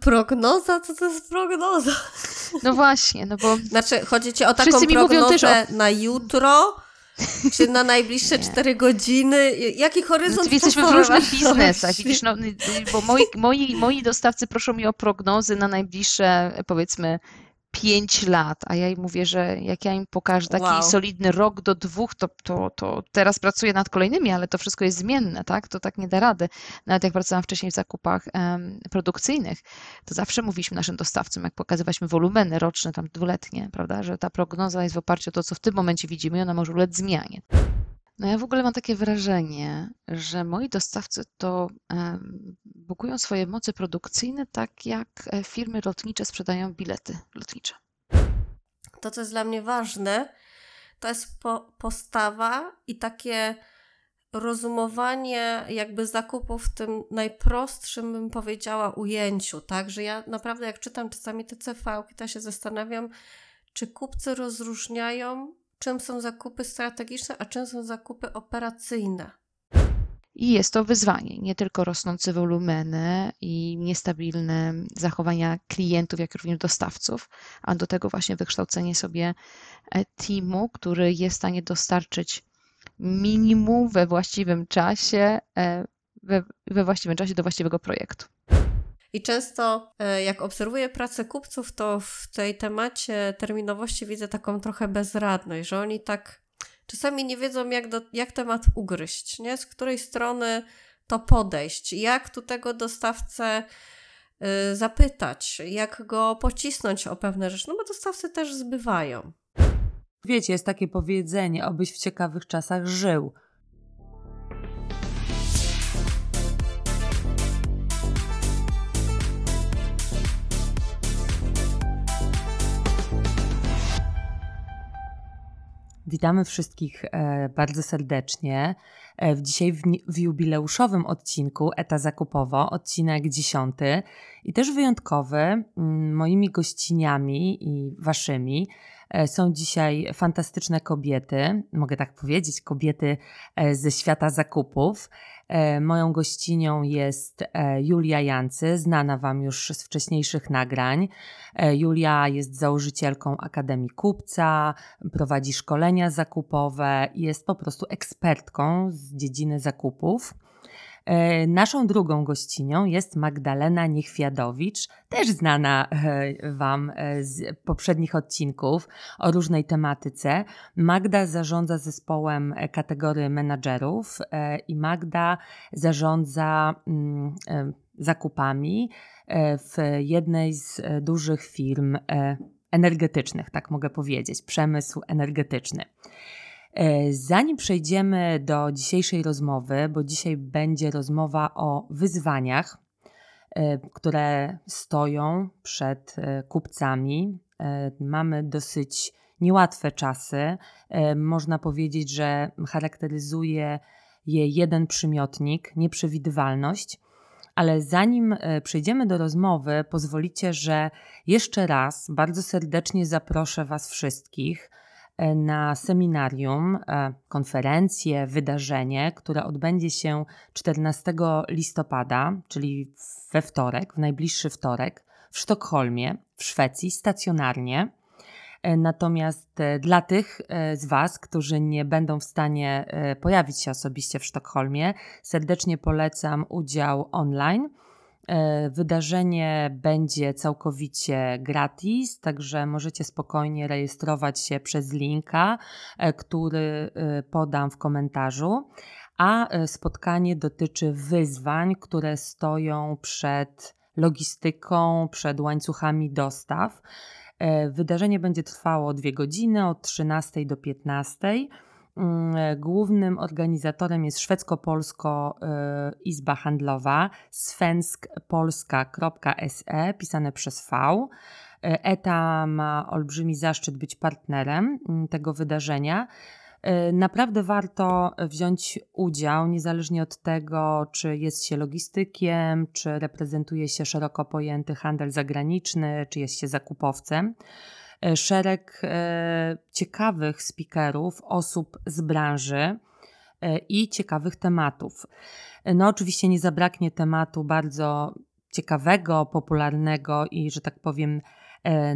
Prognoza? Co to jest prognoza? No właśnie, no bo... Znaczy, chodzi ci o taką prognozę o... na jutro, czy na najbliższe cztery godziny? Jaki horyzont no, Jesteśmy w różnych biznesach, widzisz, no, bo moi, moi, moi dostawcy proszą mi o prognozy na najbliższe, powiedzmy, pięć lat, a ja im mówię, że jak ja im pokażę taki wow. solidny rok do dwóch, to, to, to teraz pracuję nad kolejnymi, ale to wszystko jest zmienne, tak? To tak nie da rady. Nawet jak pracowałam wcześniej w zakupach um, produkcyjnych, to zawsze mówiliśmy naszym dostawcom, jak pokazywaliśmy wolumeny roczne, tam dwuletnie, prawda, że ta prognoza jest w oparciu o to, co w tym momencie widzimy i ona może ulec zmianie. No ja w ogóle mam takie wrażenie, że moi dostawcy to bukują swoje moce produkcyjne tak jak e, firmy lotnicze sprzedają bilety lotnicze. To, co jest dla mnie ważne, to jest po postawa i takie rozumowanie jakby zakupów w tym najprostszym, bym powiedziała, ujęciu, tak? Że ja naprawdę jak czytam czasami te CV, to się zastanawiam, czy kupcy rozróżniają czym są zakupy strategiczne, a czym są zakupy operacyjne. I jest to wyzwanie, nie tylko rosnące wolumeny i niestabilne zachowania klientów, jak również dostawców, a do tego właśnie wykształcenie sobie e, teamu, który jest w stanie dostarczyć minimum we właściwym czasie, e, we, we właściwym czasie do właściwego projektu. I często, e, jak obserwuję pracę kupców, to w tej temacie terminowości widzę taką trochę bezradność, że oni tak czasami nie wiedzą, jak, do, jak temat ugryźć, nie? z której strony to podejść, jak tu tego dostawcę y, zapytać, jak go pocisnąć o pewne rzeczy, no bo dostawcy też zbywają. Wiecie, jest takie powiedzenie, obyś w ciekawych czasach żył. Witamy wszystkich e, bardzo serdecznie. E, w dzisiaj w, w, jubileuszowym odcinku Eta Zakupowo, odcinek dziesiąty i też wyjątkowy. Moimi gościniami i waszymi są dzisiaj fantastyczne kobiety, mogę tak powiedzieć, kobiety ze świata zakupów. E, moją gościnią jest e, Julia Jancy, znana Wam już z wcześniejszych nagrań. E, Julia jest założycielką Akademii Kupca, prowadzi szkolenia zakupowe jest po prostu ekspertką z dziedziny zakupów. E, naszą drugą gościnią jest Magdalena Niechwiadowicz, też znana e, Wam e, z poprzednich odcinków o różnej tematyce. Magda zarządza zespołem kategorii menadżerów i Magda zarządza mm, zakupami w jednej z dużych firm energetycznych, tak mogę powiedzieć, przemysł energetyczny. E, zanim przejdziemy do dzisiejszej rozmowy, bo dzisiaj będzie rozmowa o wyzwaniach, e, które stoją przed e, kupcami. Mamy dosyć niełatwe czasy. Można powiedzieć, że charakteryzuje je jeden przymiotnik nieprzewidywalność. Ale zanim przejdziemy do rozmowy, pozwolicie, że jeszcze raz bardzo serdecznie zaproszę Was wszystkich na seminarium, e, konferencję, wydarzenie, które odbędzie się 14 listopada, czyli we wtorek, w najbliższy wtorek, w Sztokholmie, w Szwecji, stacjonarnie. E, natomiast dla tych z Was, którzy nie będą w stanie pojawić się osobiście w Sztokholmie, serdecznie polecam udział online. E, wydarzenie będzie całkowicie gratis, także możecie spokojnie rejestrować się przez linka, e, który e, podam w komentarzu. A spotkanie dotyczy wyzwań, które stoją przed logistyką, przed łańcuchami dostaw. Wydarzenie będzie trwało dwie godziny od 13 do 15. Mm, głównym organizatorem jest szwedzko-polsko y, Izba Handlowa svenskpolska.se pisane przez V. ETA ma olbrzymi zaszczyt być partnerem mm, tego wydarzenia. Naprawdę warto wziąć udział, niezależnie od tego, czy jest się logistykiem, czy reprezentuje się szeroko pojęty handel zagraniczny, czy jest się zakupowcem. E, szereg e, ciekawych speakerów, osób z branży e, i ciekawych tematów. No, oczywiście nie zabraknie tematu bardzo ciekawego, popularnego i, że tak powiem,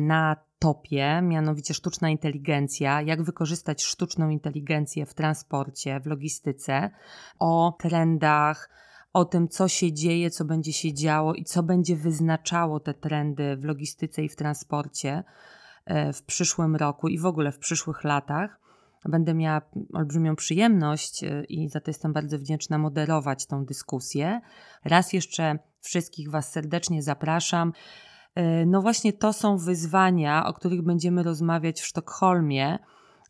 na topie, mianowicie sztuczna inteligencja, jak wykorzystać sztuczną inteligencję w transporcie, w logistyce, o trendach, o tym, co się dzieje, co będzie się działo i co będzie wyznaczało te trendy w logistyce i w transporcie w przyszłym roku i w ogóle w przyszłych latach. Będę miała olbrzymią przyjemność e, i za to jestem bardzo wdzięczna moderować tą dyskusję. Raz jeszcze wszystkich Was serdecznie zapraszam. E, no właśnie to są wyzwania, o których będziemy rozmawiać w Sztokholmie,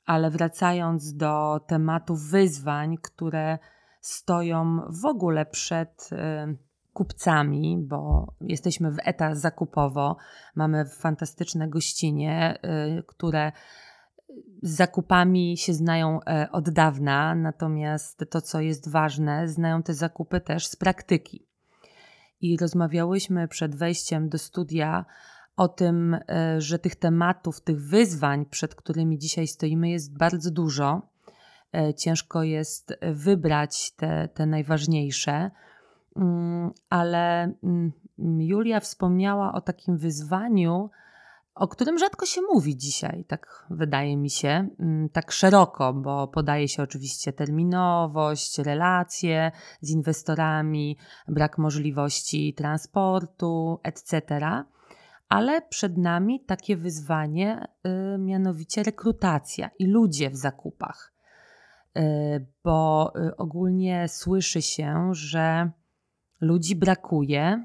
ale wracając do tematu wyzwań, które stoją w ogóle przed e, kupcami, bo jesteśmy w etap zakupowo, mamy fantastyczne gościnie, które z zakupami się znają e, od dawna, natomiast to, co jest ważne, znają te zakupy też z praktyki. I rozmawiałyśmy przed wejściem do studia o tym, że tych tematów, tych wyzwań, przed którymi dzisiaj stoimy, jest bardzo dużo. Ciężko jest wybrać te, te najważniejsze, ale mm, Julia wspomniała o takim wyzwaniu, o którym rzadko się mówi dzisiaj, tak wydaje mi się, mm, tak szeroko, bo podaje się oczywiście terminowość, relacje z inwestorami, brak możliwości transportu, etc. Ale przed nami takie wyzwanie, y, mianowicie rekrutacja i ludzie w zakupach. Y, bo y, ogólnie słyszy się, że ludzi brakuje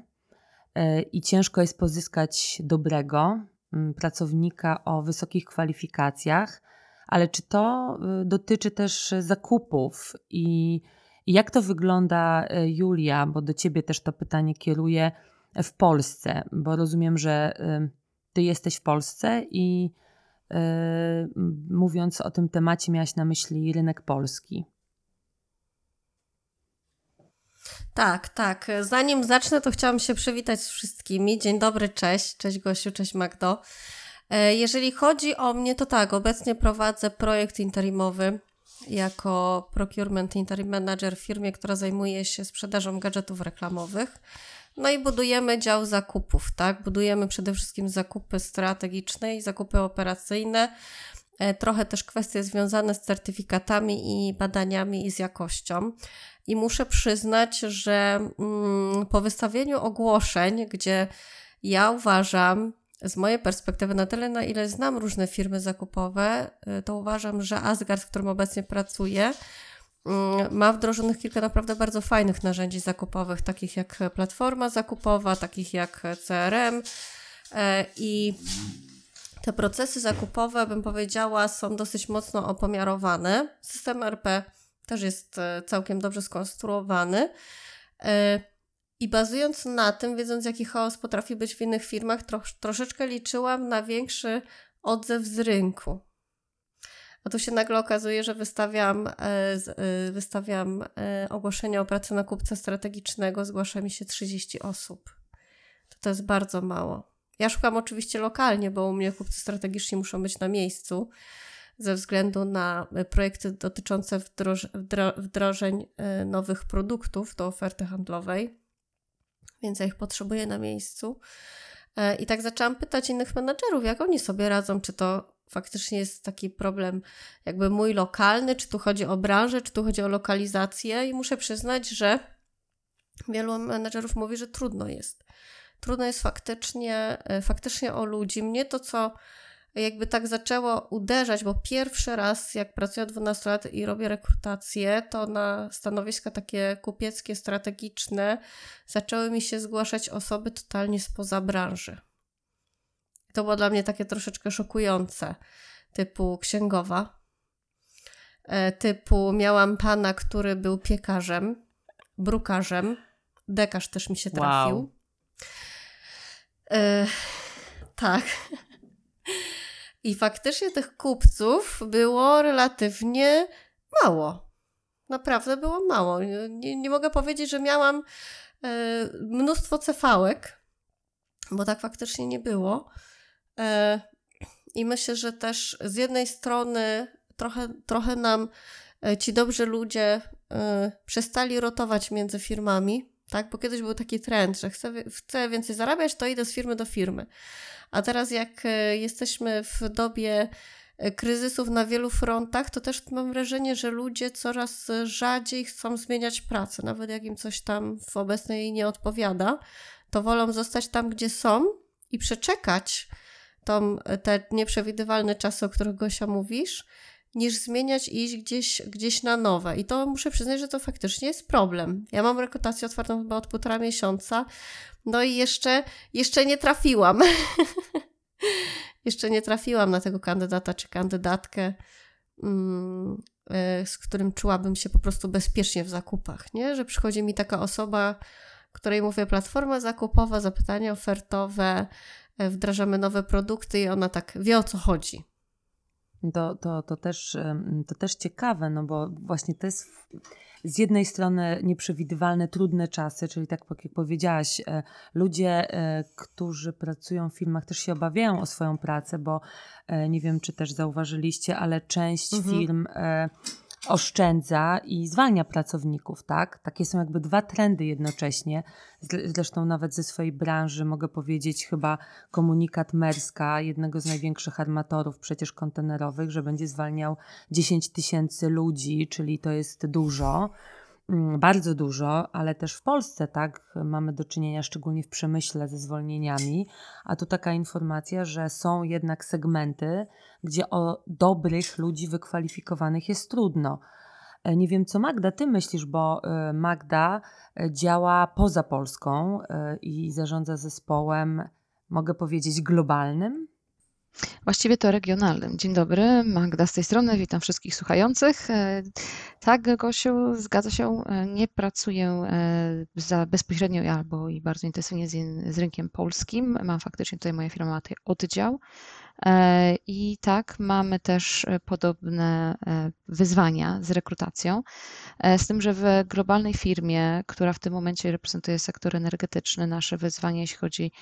i ciężko jest pozyskać dobrego, Mm, pracownika o wysokich kwalifikacjach, ale czy to y, dotyczy też zakupów i jak to wygląda, y, Julia, bo do ciebie też to pytanie kieruję w Polsce, bo rozumiem, że y, ty jesteś w Polsce i mówiąc o tym temacie, miałaś na myśli rynek polski. Tak, tak. Zanim zacznę, to chciałam się przywitać z wszystkimi. Dzień dobry, cześć. Cześć Gosiu, cześć Magdo. E, jeżeli chodzi o mnie, to tak, obecnie prowadzę projekt interimowy jako procurement interim manager w firmie, która zajmuje się sprzedażą gadżetów reklamowych. No i budujemy dział zakupów, tak? Budujemy przede wszystkim zakupy strategiczne i zakupy operacyjne. E, trochę też kwestie związane z certyfikatami i badaniami i z jakością. I muszę przyznać, że mm, po wystawieniu ogłoszeń, gdzie ja uważam, z mojej perspektywy, na tyle, na ile znam różne firmy zakupowe, y, to uważam, że Asgard, w którym obecnie pracuję, mm, ma wdrożonych kilka naprawdę bardzo fajnych narzędzi zakupowych, takich jak platforma zakupowa, takich jak CRM e, i te procesy zakupowe, bym powiedziała, są dosyć mocno opomiarowane. System RP też jest e, całkiem dobrze skonstruowany. E, I bazując na tym, wiedząc jaki chaos potrafi być w innych firmach, troszeczkę liczyłam na większy odzew z rynku. A tu się nagle okazuje, że wystawiam, e, wystawiam ogłoszenie o pracę na kupca strategicznego, zgłasza mi się 30 osób. To, to jest bardzo mało. Ja szukam oczywiście lokalnie, bo u mnie kupcy strategiczni muszą być na miejscu, ze względu na e, projekty dotyczące wdroż wdrożeń e, nowych produktów do oferty handlowej, więc ja ich potrzebuję na miejscu. E, I tak zaczęłam pytać innych menadżerów, jak oni sobie radzą, czy to faktycznie jest taki problem jakby mój lokalny, czy tu chodzi o branżę, czy tu chodzi o lokalizację i muszę przyznać, że wielu menedżerów mówi, że trudno jest. Trudno jest faktycznie, faktycznie o ludzi. Mnie to, co jakby tak zaczęło uderzać, bo pierwszy raz, jak pracuję 12 lat i robię rekrutację, to na stanowiska takie kupieckie, strategiczne zaczęły mi się zgłaszać osoby totalnie spoza branży. To było dla mnie takie troszeczkę szokujące, typu księgowa, e, typu miałam pana, który był piekarzem, brukarzem, dekarz też mi się trafił. Wow. E, tak. I faktycznie tych kupców było relatywnie mało. Naprawdę było mało. Nie, nie mogę powiedzieć, że miałam e, mnóstwo cefałek, bo tak faktycznie nie było. E, I myślę, że też z jednej strony trochę, trochę nam e, ci dobrzy ludzie przestali rotować między firmami tak? Bo kiedyś był taki trend, że chcę, chcę więcej zarabiać, to idę z firmy do firmy. A teraz jak e, jesteśmy w dobie e, kryzysów na wielu frontach, to też mam wrażenie, że ludzie coraz rzadziej chcą zmieniać pracę, nawet jak im coś tam w obecnej nie odpowiada, to wolą zostać tam, gdzie są i przeczekać tą, te nieprzewidywalne czasy, o których Gosia mówisz, niż zmieniać i iść gdzieś, gdzieś na nowe. I to muszę przyznać, że to faktycznie jest problem. Ja mam rekrutację otwartą chyba od półtora miesiąca, no i jeszcze, jeszcze nie trafiłam. jeszcze nie trafiłam na tego kandydata czy kandydatkę, mm, e, z którym czułabym się po prostu bezpiecznie w zakupach, nie? Że przychodzi mi taka osoba, której mówię platforma zakupowa, zapytania ofertowe, e, wdrażamy nowe produkty i ona tak wie o co chodzi. To, to, to, też, to też ciekawe, no bo właśnie to jest z jednej strony nieprzewidywalne, trudne czasy, czyli tak jak powiedziałaś, e, ludzie, e, którzy pracują w firmach też się obawiają o swoją pracę, bo nie wiem, czy też zauważyliście, ale część mhm. firm oszczędza i zwalnia pracowników, tak? Takie są jakby dwa trendy jednocześnie. Zresztą nawet ze swojej branży mogę powiedzieć chyba komunikat Merska, jednego z największych armatorów przecież kontenerowych, że będzie zwalniał 10 tysięcy ludzi, czyli to jest dużo. Mm, bardzo dużo, ale też w Polsce, tak, mamy do czynienia szczególnie w przemyśle ze zwolnieniami, a tu taka informacja, że są jednak segmenty, gdzie o dobrych ludzi wykwalifikowanych jest trudno. E, nie wiem, co Magda, ty myślisz, bo e, Magda e, działa poza Polską i zarządza zespołem, mogę powiedzieć, globalnym. Właściwie to regionalnym. Dzień dobry, Magda z tej strony, witam wszystkich słuchających. E, tak, Gosiu, zgadza się, e, nie pracuję e, za bezpośrednio albo i bardzo intensywnie z, z rynkiem polskim. Mam faktycznie tutaj moja firma ma tutaj oddział. I tak, mamy też podobne wyzwania z rekrutacją. Z tym, że w globalnej firmie, która w tym momencie reprezentuje sektor energetyczny, nasze wyzwania, jeśli chodzi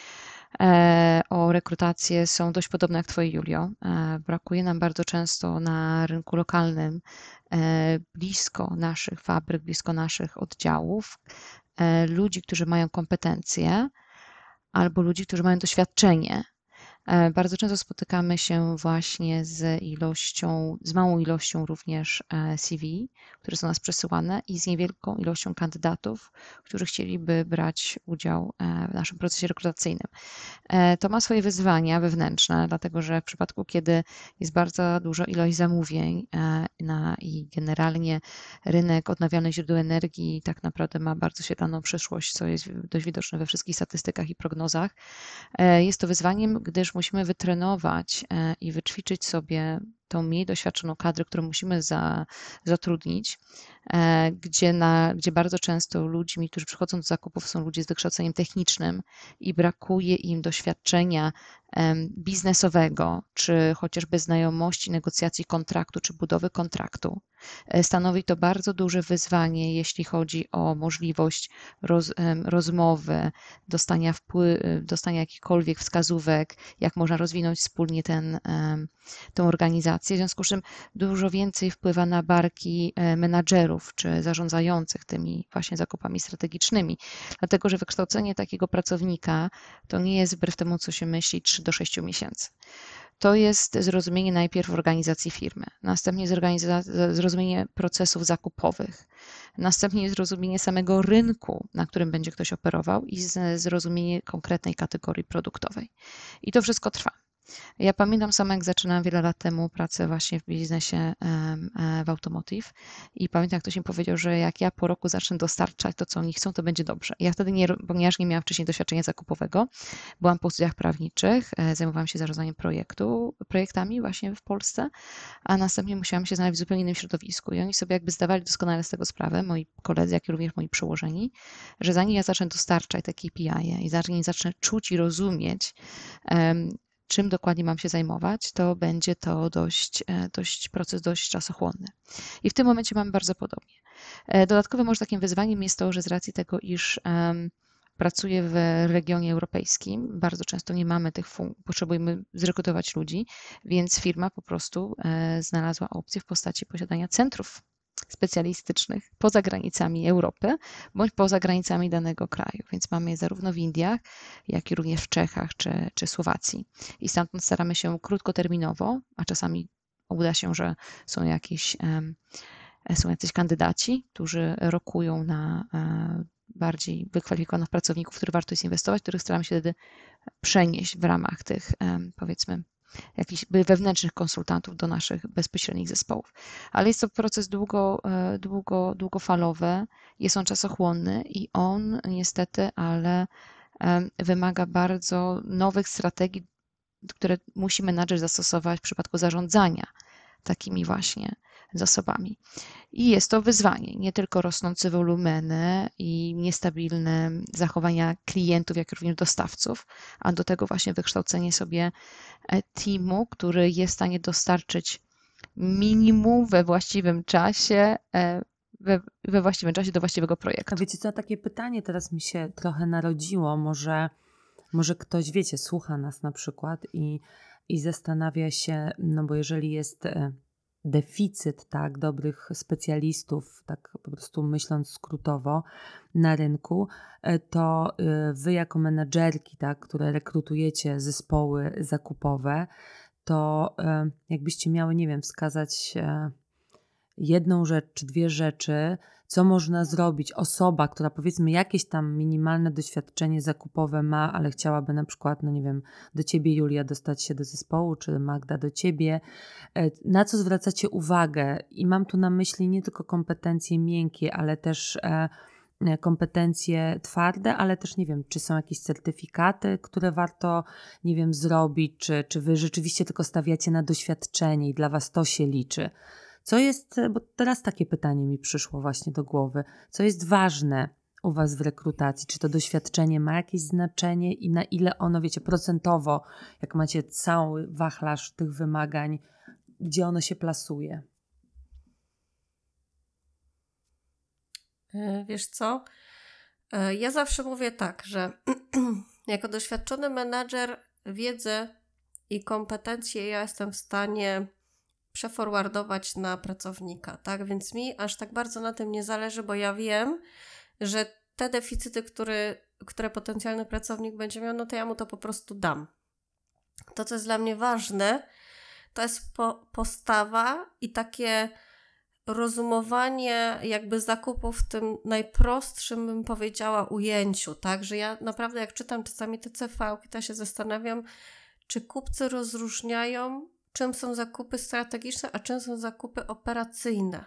E, o rekrutację są dość podobne jak Twoje, Julio. E, brakuje nam bardzo często na rynku lokalnym, e, blisko naszych fabryk, blisko naszych oddziałów, ludzi, którzy mają kompetencje albo ludzi, którzy mają doświadczenie E, bardzo często spotykamy się właśnie z ilością, z małą ilością również e, CV, które są nas przesyłane i z niewielką ilością kandydatów, którzy chcieliby brać udział e, w naszym procesie rekrutacyjnym. To ma swoje wyzwania wewnętrzne, dlatego że w przypadku, kiedy jest bardzo duża ilość zamówień na, i generalnie rynek odnawialnych źródeł energii tak naprawdę ma bardzo świetlaną przyszłość, co jest dość widoczne we wszystkich statystykach i prognozach, jest to wyzwaniem, gdyż musimy wytrenować e, i wyćwiczyć sobie tą mniej doświadczoną kadrę, którą musimy za, zatrudnić, e, gdzie, na, gdzie bardzo często ludźmi, którzy przychodzą do zakupów, są ludzie z wykształceniem technicznym i brakuje im doświadczenia biznesowego, czy chociażby znajomości negocjacji kontraktu, czy budowy kontraktu. E, stanowi to bardzo duże wyzwanie, jeśli chodzi o możliwość roz, rozmowy, dostania, wpływ, dostania jakichkolwiek wskazówek, jak można rozwinąć wspólnie tę organizację. W związku z czym dużo więcej wpływa na barki e, menadżerów czy zarządzających tymi właśnie zakupami strategicznymi. Dlatego, że wykształcenie takiego pracownika to nie jest wbrew temu, co się myśli, 3 do 6 miesięcy to jest zrozumienie najpierw organizacji firmy, następnie zrozumienie procesów zakupowych, następnie zrozumienie samego rynku, na którym będzie ktoś operował i zrozumienie konkretnej kategorii produktowej. I to wszystko trwa. Ja pamiętam sama, jak zaczynałam wiele lat temu pracę właśnie w biznesie e, w automotive i pamiętam, jak ktoś mi powiedział, że jak ja po roku zacznę dostarczać to, co oni chcą, to będzie dobrze. Ja wtedy, nie, ponieważ nie miałam wcześniej doświadczenia zakupowego, byłam po studiach prawniczych, e, zajmowałam się zarządzaniem projektu, projektami właśnie w Polsce, a następnie musiałam się znaleźć w zupełnie innym środowisku i oni sobie jakby zdawali doskonale z tego sprawę, moi koledzy, jak i również moi przełożeni, że zanim ja zacznę dostarczać te KPI i zanim zacznę czuć i rozumieć czym dokładnie mam się zajmować, to będzie to dość, e, dość proces dość czasochłonny. I w tym momencie mamy bardzo podobnie. E, dodatkowo może takim wyzwaniem jest to, że z racji tego, iż pracuję w regionie europejskim, bardzo często nie mamy tych funkcji, potrzebujemy zrekrutować ludzi, więc firma po prostu e, znalazła opcję w postaci posiadania centrów specjalistycznych poza granicami Europy bądź poza granicami danego kraju. Więc mamy je zarówno w Indiach, jak i również w Czechach czy, czy Słowacji. I stamtąd staramy się krótkoterminowo, a czasami uda się, że są jakieś są jacyś kandydaci, którzy rokują na e, bardziej wykwalifikowanych pracowników, w których warto jest inwestować, których staramy się wtedy przenieść w ramach tych, powiedzmy, jakichś wewnętrznych konsultantów do naszych bezpośrednich zespołów. Ale jest to proces długo, e, długo, długofalowy, jest on czasochłonny i on niestety, ale wymaga bardzo nowych strategii, które musi menadżer zastosować w przypadku zarządzania takimi właśnie zasobami. I jest to wyzwanie, nie tylko rosnące wolumeny i niestabilne zachowania klientów, jak również dostawców, a do tego właśnie wykształcenie sobie e, teamu, który jest w stanie dostarczyć minimum we właściwym czasie e, we, we, właściwym czasie do właściwego projektu. A wiecie co, takie pytanie teraz mi się trochę narodziło. Może, może ktoś, wiecie, słucha nas na przykład i, i zastanawia się, no bo jeżeli jest e, deficyt tak, dobrych specjalistów, tak po prostu myśląc skrótowo, na rynku, e, to e, wy jako menedżerki, tak, które rekrutujecie zespoły zakupowe, to e, jakbyście miały, nie wiem, wskazać jedną rzecz czy dwie rzeczy, co można zrobić osoba, która powiedzmy jakieś tam minimalne doświadczenie zakupowe ma, ale chciałaby na przykład, no nie wiem, do ciebie Julia dostać się do zespołu, czy Magda do ciebie, e, na co zwracacie uwagę? I mam tu na myśli nie tylko kompetencje miękkie, ale też e, e, kompetencje twarde, ale też nie wiem, czy są jakieś certyfikaty, które warto, nie wiem, zrobić, czy, czy wy rzeczywiście tylko stawiacie na doświadczenie i dla was to się liczy. Co jest, bo teraz takie pytanie mi przyszło właśnie do głowy, co jest ważne u Was w rekrutacji? Czy to doświadczenie ma jakieś znaczenie i na ile ono, wiecie, procentowo, jak macie cały wachlarz tych wymagań, gdzie ono się plasuje? E, wiesz co? E, ja zawsze mówię tak, że jako doświadczony menadżer wiedzę i kompetencje ja jestem w stanie przeforwardować na pracownika, tak? Więc mi aż tak bardzo na tym nie zależy, bo ja wiem, że te deficyty, który, które potencjalny pracownik będzie miał, no to ja mu to po prostu dam. To, co jest dla mnie ważne, to jest po, postawa i takie rozumowanie jakby zakupów w tym najprostszym, bym powiedziała, ujęciu, tak? Że ja naprawdę jak czytam czasami te CV, to się zastanawiam, czy kupcy rozróżniają czym są zakupy strategiczne, a czym są zakupy operacyjne.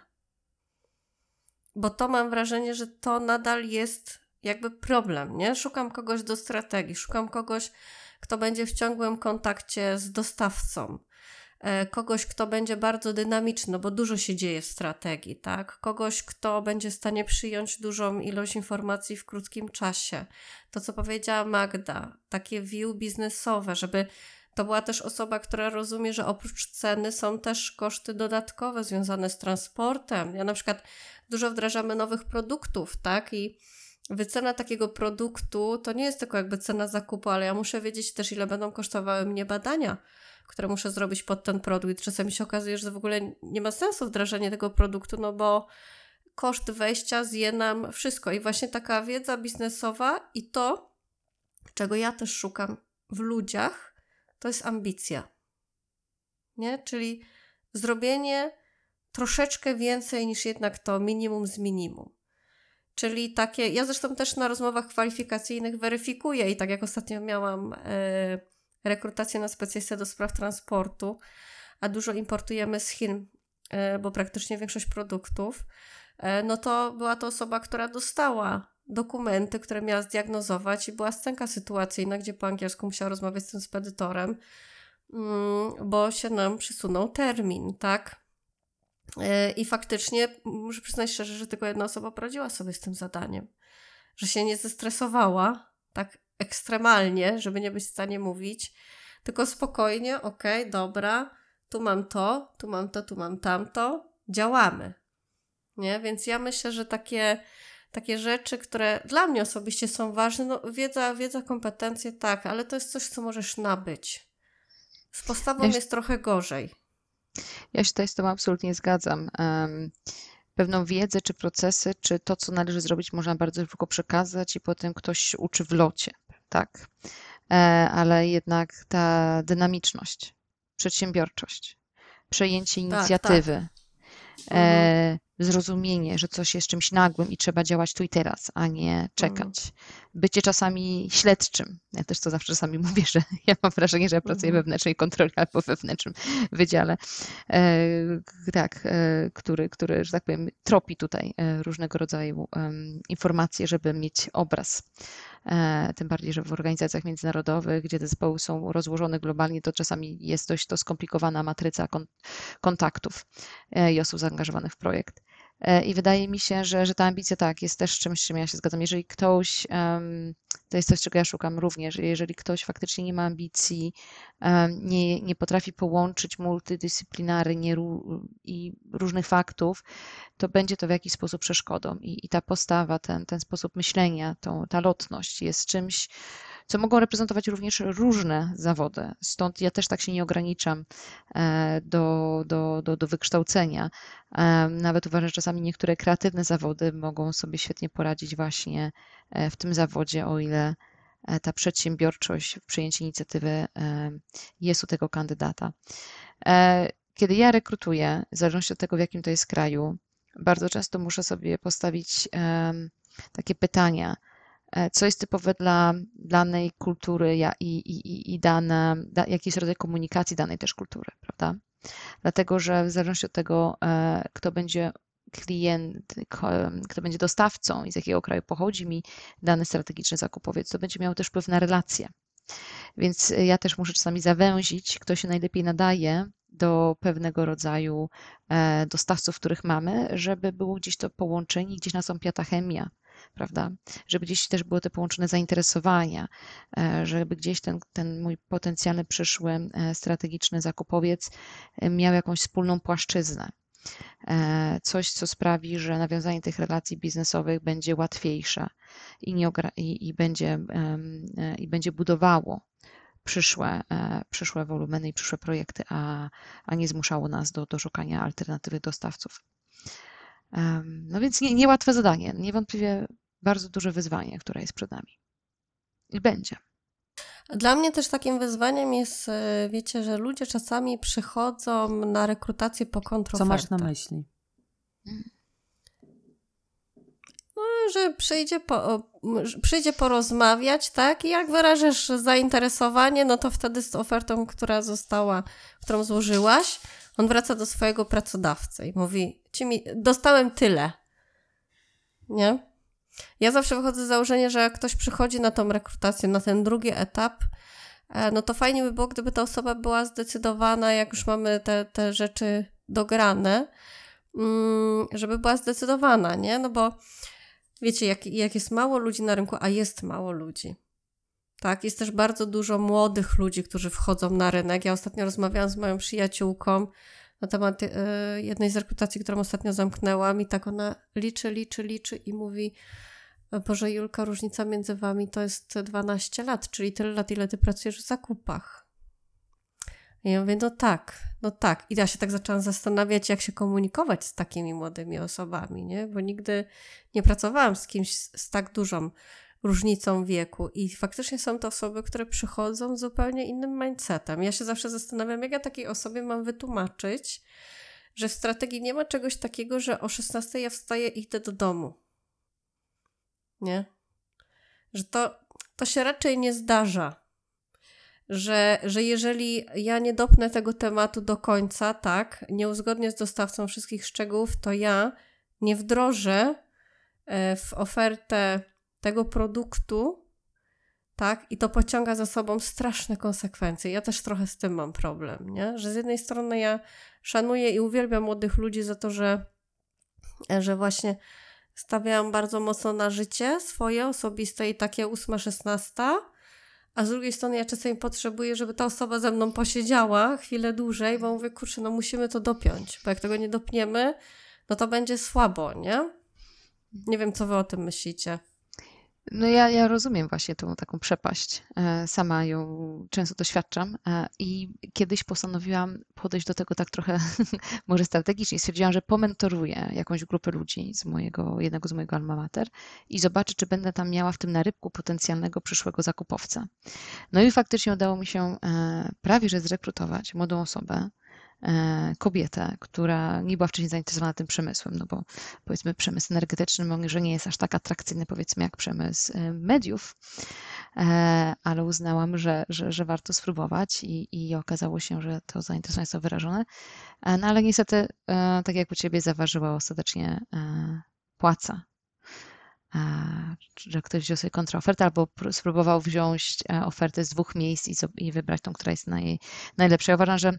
Bo to mam wrażenie, że to nadal jest jakby problem, nie? Szukam kogoś do strategii, szukam kogoś, kto będzie w ciągłym kontakcie z dostawcą, e, kogoś, kto będzie bardzo dynamiczny, bo dużo się dzieje w strategii, tak? Kogoś, kto będzie w stanie przyjąć dużą ilość informacji w krótkim czasie. To, co powiedziała Magda, takie view biznesowe, żeby to była też osoba, która rozumie, że oprócz ceny są też koszty dodatkowe związane z transportem. Ja na przykład dużo wdrażamy nowych produktów, tak? I wycena takiego produktu to nie jest tylko jakby cena zakupu, ale ja muszę wiedzieć też, ile będą kosztowały mnie badania, które muszę zrobić pod ten produkt. Czasami się okazuje, że w ogóle nie ma sensu wdrażanie tego produktu, no bo koszt wejścia zje nam wszystko. I właśnie taka wiedza biznesowa i to, czego ja też szukam w ludziach, to jest ambicja. Nie? Czyli zrobienie troszeczkę więcej niż jednak to minimum z minimum. Czyli takie, ja zresztą też na rozmowach kwalifikacyjnych weryfikuję i tak jak ostatnio miałam e, rekrutację na specjalistę do spraw transportu, a dużo importujemy z Chin, e, bo praktycznie większość produktów, e, no to była to osoba, która dostała dokumenty, które miała zdiagnozować i była scenka sytuacyjna, gdzie po angielsku musiała rozmawiać z tym spedytorem, mm, bo się nam przysunął termin, tak? E, I faktycznie muszę przyznać szczerze, że tylko jedna osoba poradziła sobie z tym zadaniem. Że się nie zestresowała tak ekstremalnie, żeby nie być w stanie mówić, tylko spokojnie, okej, okay, dobra, tu mam to, tu mam to, tu mam tamto, działamy. Nie? Więc ja myślę, że takie takie rzeczy, które dla mnie osobiście są ważne. No, wiedza, wiedza, kompetencje, tak, ale to jest coś, co możesz nabyć. Z postawą ja jest trochę gorzej. Ja się tutaj z tym absolutnie zgadzam. Um, pewną wiedzę, czy procesy, czy to, co należy zrobić, można bardzo szybko przekazać i potem ktoś uczy w locie, tak? E, ale jednak ta dynamiczność, przedsiębiorczość, przejęcie Tak, inicjatywy, tak. e, Mhm. zrozumienie, że coś jest czymś nagłym i trzeba działać tu i teraz, a nie Mhm. czekać. Bycie czasami śledczym. Ja też to zawsze czasami mówię, że ja mam wrażenie, że ja pracuję Mhm. we wewnętrznej kontroli albo we wewnętrznym wydziale, e, tak, e, który, który, że tak powiem, tropi tutaj e, różnego rodzaju informacje, żeby mieć obraz. E, Tym bardziej, że w organizacjach międzynarodowych, gdzie zespoły są rozłożone globalnie, to czasami jest dość to skomplikowana matryca kon- kontaktów e, i osób zaangażowanych w projekt. E, I wydaje mi się, że, że ta ambicja tak, jest też czymś, czym ja się zgadzam. Jeżeli ktoś, to jest coś, czego ja szukam również, jeżeli ktoś faktycznie nie ma ambicji, nie, nie potrafi połączyć multidyscyplinary nie, ró- i różnych faktów, to będzie to w jakiś sposób przeszkodą. I, i ta postawa, ten, ten sposób myślenia, tą, ta lotność jest czymś, co mogą reprezentować również różne zawody. Stąd ja też tak się nie ograniczam e, do, do, do, do wykształcenia. E, Nawet uważam, że czasami niektóre kreatywne zawody mogą sobie świetnie poradzić właśnie e, w tym zawodzie, o ile ta przedsiębiorczość, przyjęcie inicjatywy jest u tego kandydata. Kiedy ja rekrutuję, w zależności od tego, w jakim to jest kraju, bardzo często muszę sobie postawić takie pytania, co jest typowe dla danej kultury i, i, i- i dane, da, jaki jest rodzaj komunikacji danej też kultury, prawda? Dlatego, że w zależności od tego, e, kto będzie klient, ko- kto będzie dostawcą i z jakiego kraju pochodzi mi dany strategiczny zakupowiec, to będzie miało też wpływ na relacje. Więc e, ja też muszę czasami zawęzić, kto się najlepiej nadaje do pewnego rodzaju e, dostawców, których mamy, żeby było gdzieś to połączenie, gdzieś nastąpiła ta chemia, prawda? Żeby gdzieś też były te połączone zainteresowania, e, żeby gdzieś ten, ten mój potencjalny przyszły e, strategiczny zakupowiec e, miał jakąś wspólną płaszczyznę. Coś, co sprawi, że nawiązanie tych relacji biznesowych będzie łatwiejsze i, nie i, i, będzie, i będzie budowało przyszłe, przyszłe wolumeny i przyszłe projekty, a, a nie zmuszało nas do, do szukania alternatywnych dostawców. No więc nie, niełatwe zadanie, niewątpliwie bardzo duże wyzwanie, które jest przed nami. I będzie. Dla mnie też takim wyzwaniem jest, e, wiecie, że ludzie czasami przychodzą na rekrutację po Co kontrofertę. masz na myśli? No, że przyjdzie, po, przyjdzie porozmawiać, tak? I jak wyrażasz zainteresowanie, no to wtedy z ofertą, która została, którą złożyłaś, on wraca do swojego pracodawcy i mówi, ci mi, dostałem tyle. Nie? Ja zawsze wychodzę z założenia, że jak ktoś przychodzi na tą rekrutację, na ten drugi etap, e, no to fajnie by było, gdyby ta osoba była zdecydowana, jak już mamy te, te rzeczy dograne, mm, żeby była zdecydowana, nie? No bo wiecie, jak, jak jest mało ludzi na rynku, a jest mało ludzi, tak? Jest też bardzo dużo młodych ludzi, którzy wchodzą na rynek. Ja ostatnio rozmawiałam z moją przyjaciółką na temat e, jednej z rekrutacji, którą ostatnio zamknęłam i tak ona liczy, liczy, liczy i mówi Boże Julka, różnica między wami to jest 12 lat, czyli tyle lat, ile ty pracujesz w zakupach. I ja mówię, no tak, no tak. I ja się tak zaczęłam zastanawiać, jak się komunikować z takimi młodymi osobami, nie? Bo nigdy nie pracowałam z kimś z, z tak dużą różnicą wieku i faktycznie są to osoby, które przychodzą z zupełnie innym mindsetem. Ja się zawsze zastanawiam, jak ja takiej osobie mam wytłumaczyć, że w strategii nie ma czegoś takiego, że o 16 ja wstaję i idę do domu. Nie? Że to, to się raczej nie zdarza. Że, że jeżeli ja nie dopnę tego tematu do końca, tak, nie uzgodnię z dostawcą wszystkich szczegółów, to ja nie wdrożę e, w ofertę tego produktu, tak, i to pociąga za sobą straszne konsekwencje. Ja też trochę z tym mam problem, nie? Że z jednej strony ja szanuję i uwielbiam młodych ludzi za to, że, że właśnie stawiają bardzo mocno na życie swoje osobiste i takie 8-16, a z drugiej strony ja czasami potrzebuję, żeby ta osoba ze mną posiedziała chwilę dłużej, bo mówię, kurczę, no musimy to dopiąć, bo jak tego nie dopniemy, no to będzie słabo, nie? Nie wiem, co wy o tym myślicie. No ja, ja rozumiem właśnie tą taką przepaść. E, sama ją często doświadczam e, i kiedyś postanowiłam podejść do tego tak trochę może strategicznie. Stwierdziłam, że pomentoruję jakąś grupę ludzi z mojego, jednego z mojego alma mater i zobaczę, czy będę tam miała w tym narybku potencjalnego przyszłego zakupowca. No i faktycznie udało mi się e, prawie że zrekrutować młodą osobę, kobietę, która nie była wcześniej zainteresowana tym przemysłem, no bo powiedzmy przemysł energetyczny może nie jest aż tak atrakcyjny powiedzmy jak przemysł e, mediów, e, ale uznałam, że, że, że warto spróbować i, i okazało się, że to zainteresowanie jest wyrażone. No ale niestety, tak jak u Ciebie, zaważyła ostatecznie płaca że ktoś wziął sobie kontraofertę albo spróbował wziąć e, ofertę z dwóch miejsc i, i wybrać tą, która jest naj, najlepsza. Ja uważam, że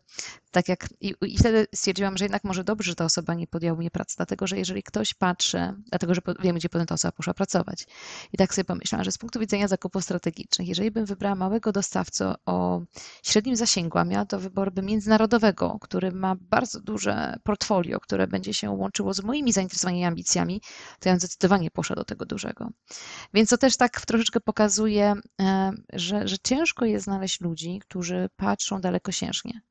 tak jak i, i, wtedy stwierdziłam, że jednak może dobrze, że ta osoba nie podjęła mnie pracy, dlatego że jeżeli ktoś patrzy, dlatego że wiemy, gdzie potem ta osoba poszła pracować. I tak sobie pomyślałam, że z punktu widzenia zakupów strategicznych, jeżeli bym wybrała małego dostawcę o średnim zasięgu, a miała to wyborby międzynarodowego, który ma bardzo duże portfolio, które będzie się łączyło z moimi zainteresowaniami i ambicjami, to ja zdecydowanie poszła do tego dużego. Więc to też tak troszeczkę pokazuje, e, że, że ciężko jest znaleźć ludzi, którzy patrzą dalekosiężnie.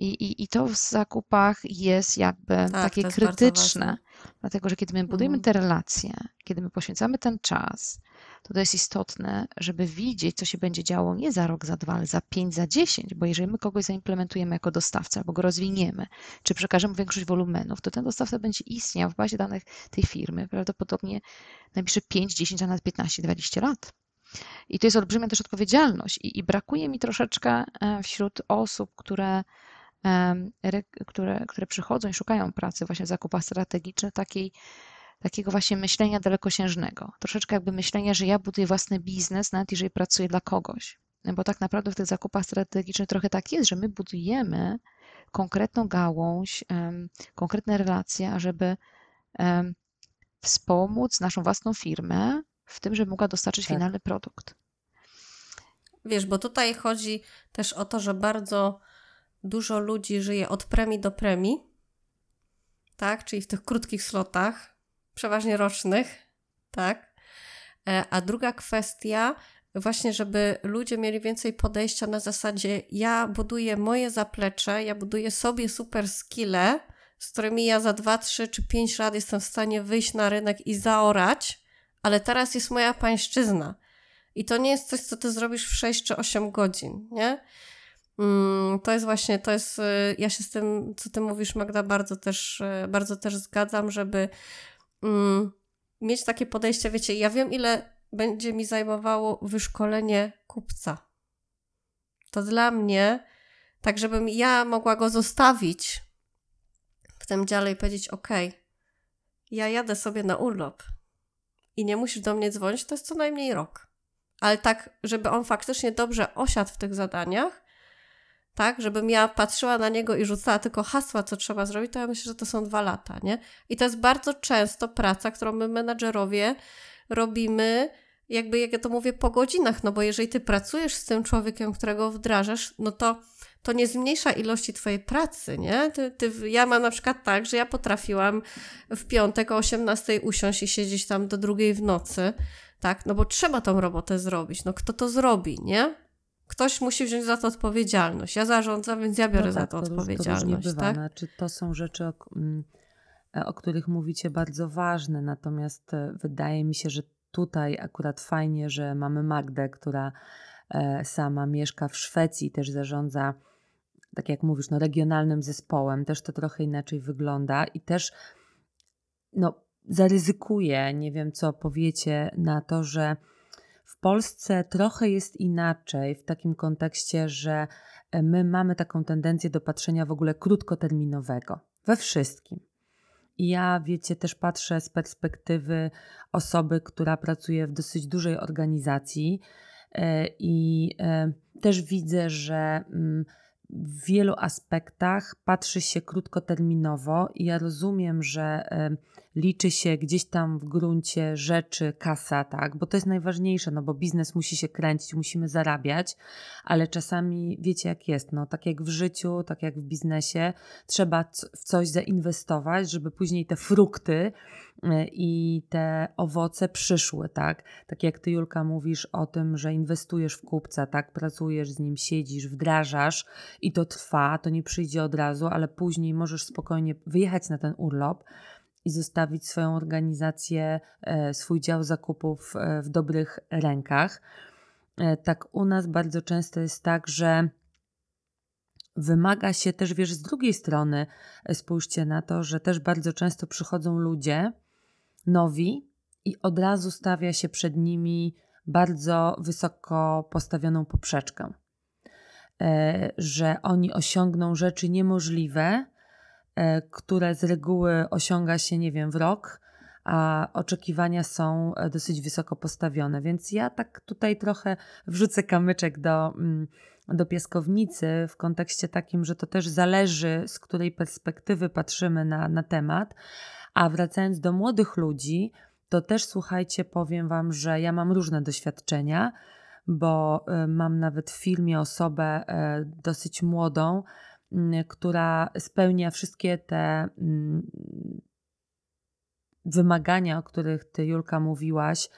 I, i, I to w zakupach jest jakby tak, takie jest krytyczne, dlatego że kiedy my budujemy mhm. te relacje, kiedy my poświęcamy ten czas, to to jest istotne, żeby widzieć, co się będzie działo nie za rok, za dwa, ale za pięć, za dziesięć, bo jeżeli my kogoś zaimplementujemy jako dostawca, albo go rozwiniemy, czy przekażemy większość wolumenów, to ten dostawca będzie istniał w bazie danych tej firmy prawdopodobnie najbliższe 5, 10, a nawet 15, 20 lat. I to jest olbrzymia też odpowiedzialność. I, i brakuje mi troszeczkę e, wśród osób, które które, które przychodzą i szukają pracy właśnie w zakupach strategicznych, takiej, takiego właśnie myślenia dalekosiężnego. Troszeczkę jakby myślenia, że ja buduję własny biznes, nawet jeżeli pracuję dla kogoś. Bo tak naprawdę w tych zakupach strategicznych trochę tak jest, że my budujemy konkretną gałąź, konkretne relacje, ażeby wspomóc naszą własną firmę w tym, żeby mogła dostarczyć tak. finalny produkt. Wiesz, bo tutaj chodzi też o to, że bardzo dużo ludzi żyje od premii do premii, tak, czyli w tych krótkich slotach, przeważnie rocznych, tak. E, a druga kwestia, właśnie, żeby ludzie mieli więcej podejścia na zasadzie: ja buduję moje zaplecze, ja buduję sobie super skille, z którymi ja za 2, 3 czy 5 lat jestem w stanie wyjść na rynek i zaorać, ale teraz jest moja pańszczyzna. I to nie jest coś, co ty zrobisz w 6 czy 8 godzin, nie? Mm, to jest właśnie, to jest, y, ja się z tym, co ty mówisz, Magda, bardzo też, y, bardzo też zgadzam, żeby mm, mieć takie podejście, wiecie, ja wiem, ile będzie mi zajmowało wyszkolenie kupca. To dla mnie, tak żebym ja mogła go zostawić w tym dziale i powiedzieć, ok, ja jadę sobie na urlop i nie musisz do mnie dzwonić, to jest co najmniej rok. Ale tak, żeby on faktycznie dobrze osiadł w tych zadaniach, tak, żebym ja patrzyła na niego i rzucała tylko hasła, co trzeba zrobić, to ja myślę, że to są dwa lata, nie? I to jest bardzo często praca, którą my menadżerowie robimy, jakby jak ja to mówię, po godzinach, no bo jeżeli ty pracujesz z tym człowiekiem, którego wdrażasz, no to to nie zmniejsza ilości twojej pracy, nie? Ty, ty, ja mam na przykład tak, że ja potrafiłam w piątek o 18 usiąść i siedzieć tam do drugiej w nocy, tak? No bo trzeba tą robotę zrobić, no kto to zrobi, nie? Ktoś musi wziąć za to odpowiedzialność. Ja zarządzam, więc ja biorę no tak, za to, to odpowiedzialność. To tak? Znaczy, to są rzeczy, o, mm, o których mówicie bardzo ważne, natomiast e, wydaje mi się, że tutaj akurat fajnie, że mamy Magdę, która e, sama mieszka w Szwecji i też zarządza, tak jak mówisz, no, regionalnym zespołem. Też to trochę inaczej wygląda i też no, zaryzykuję, nie wiem co powiecie na to, że w Polsce trochę jest inaczej w takim kontekście, że e, my mamy taką tendencję do patrzenia w ogóle krótkoterminowego we wszystkim. I ja, wiecie, też patrzę z perspektywy osoby, która pracuje w dosyć dużej organizacji e, i e, też widzę, że mm, w wielu aspektach patrzy się krótkoterminowo i ja rozumiem, że liczy się gdzieś tam w gruncie rzeczy kasa, tak, bo to jest najważniejsze, no bo biznes musi się kręcić, musimy zarabiać, ale czasami wiecie jak jest, no tak jak w życiu, tak jak w biznesie, trzeba w coś zainwestować, żeby później te frukty i te owoce przyszły, tak? Tak jak ty Julka mówisz o tym, że inwestujesz w kupca, tak? Pracujesz z nim, siedzisz, wdrażasz i to trwa, to nie przyjdzie od razu, ale później możesz spokojnie wyjechać na ten urlop, i zostawić swoją organizację, e, swój dział zakupów e, w dobrych rękach. E, tak u nas bardzo często jest tak, że wymaga się też, wiesz, z drugiej strony, spójrzcie na to, że też bardzo często przychodzą ludzie nowi i od razu stawia się przed nimi bardzo wysoko postawioną poprzeczkę. Że oni osiągną rzeczy niemożliwe, E, które z reguły osiąga się, nie wiem, w rok, a oczekiwania są e, dosyć wysoko postawione. Więc ja tak tutaj trochę wrzucę kamyczek do, mm, do piaskownicy w kontekście takim, że to też zależy, z której perspektywy patrzymy na, na temat. A wracając do młodych ludzi, to też słuchajcie, powiem Wam, że ja mam różne doświadczenia, bo e, mam nawet w filmie osobę dosyć młodą, Mm, która spełnia wszystkie te mm, wymagania, o których ty, Julka, mówiłaś,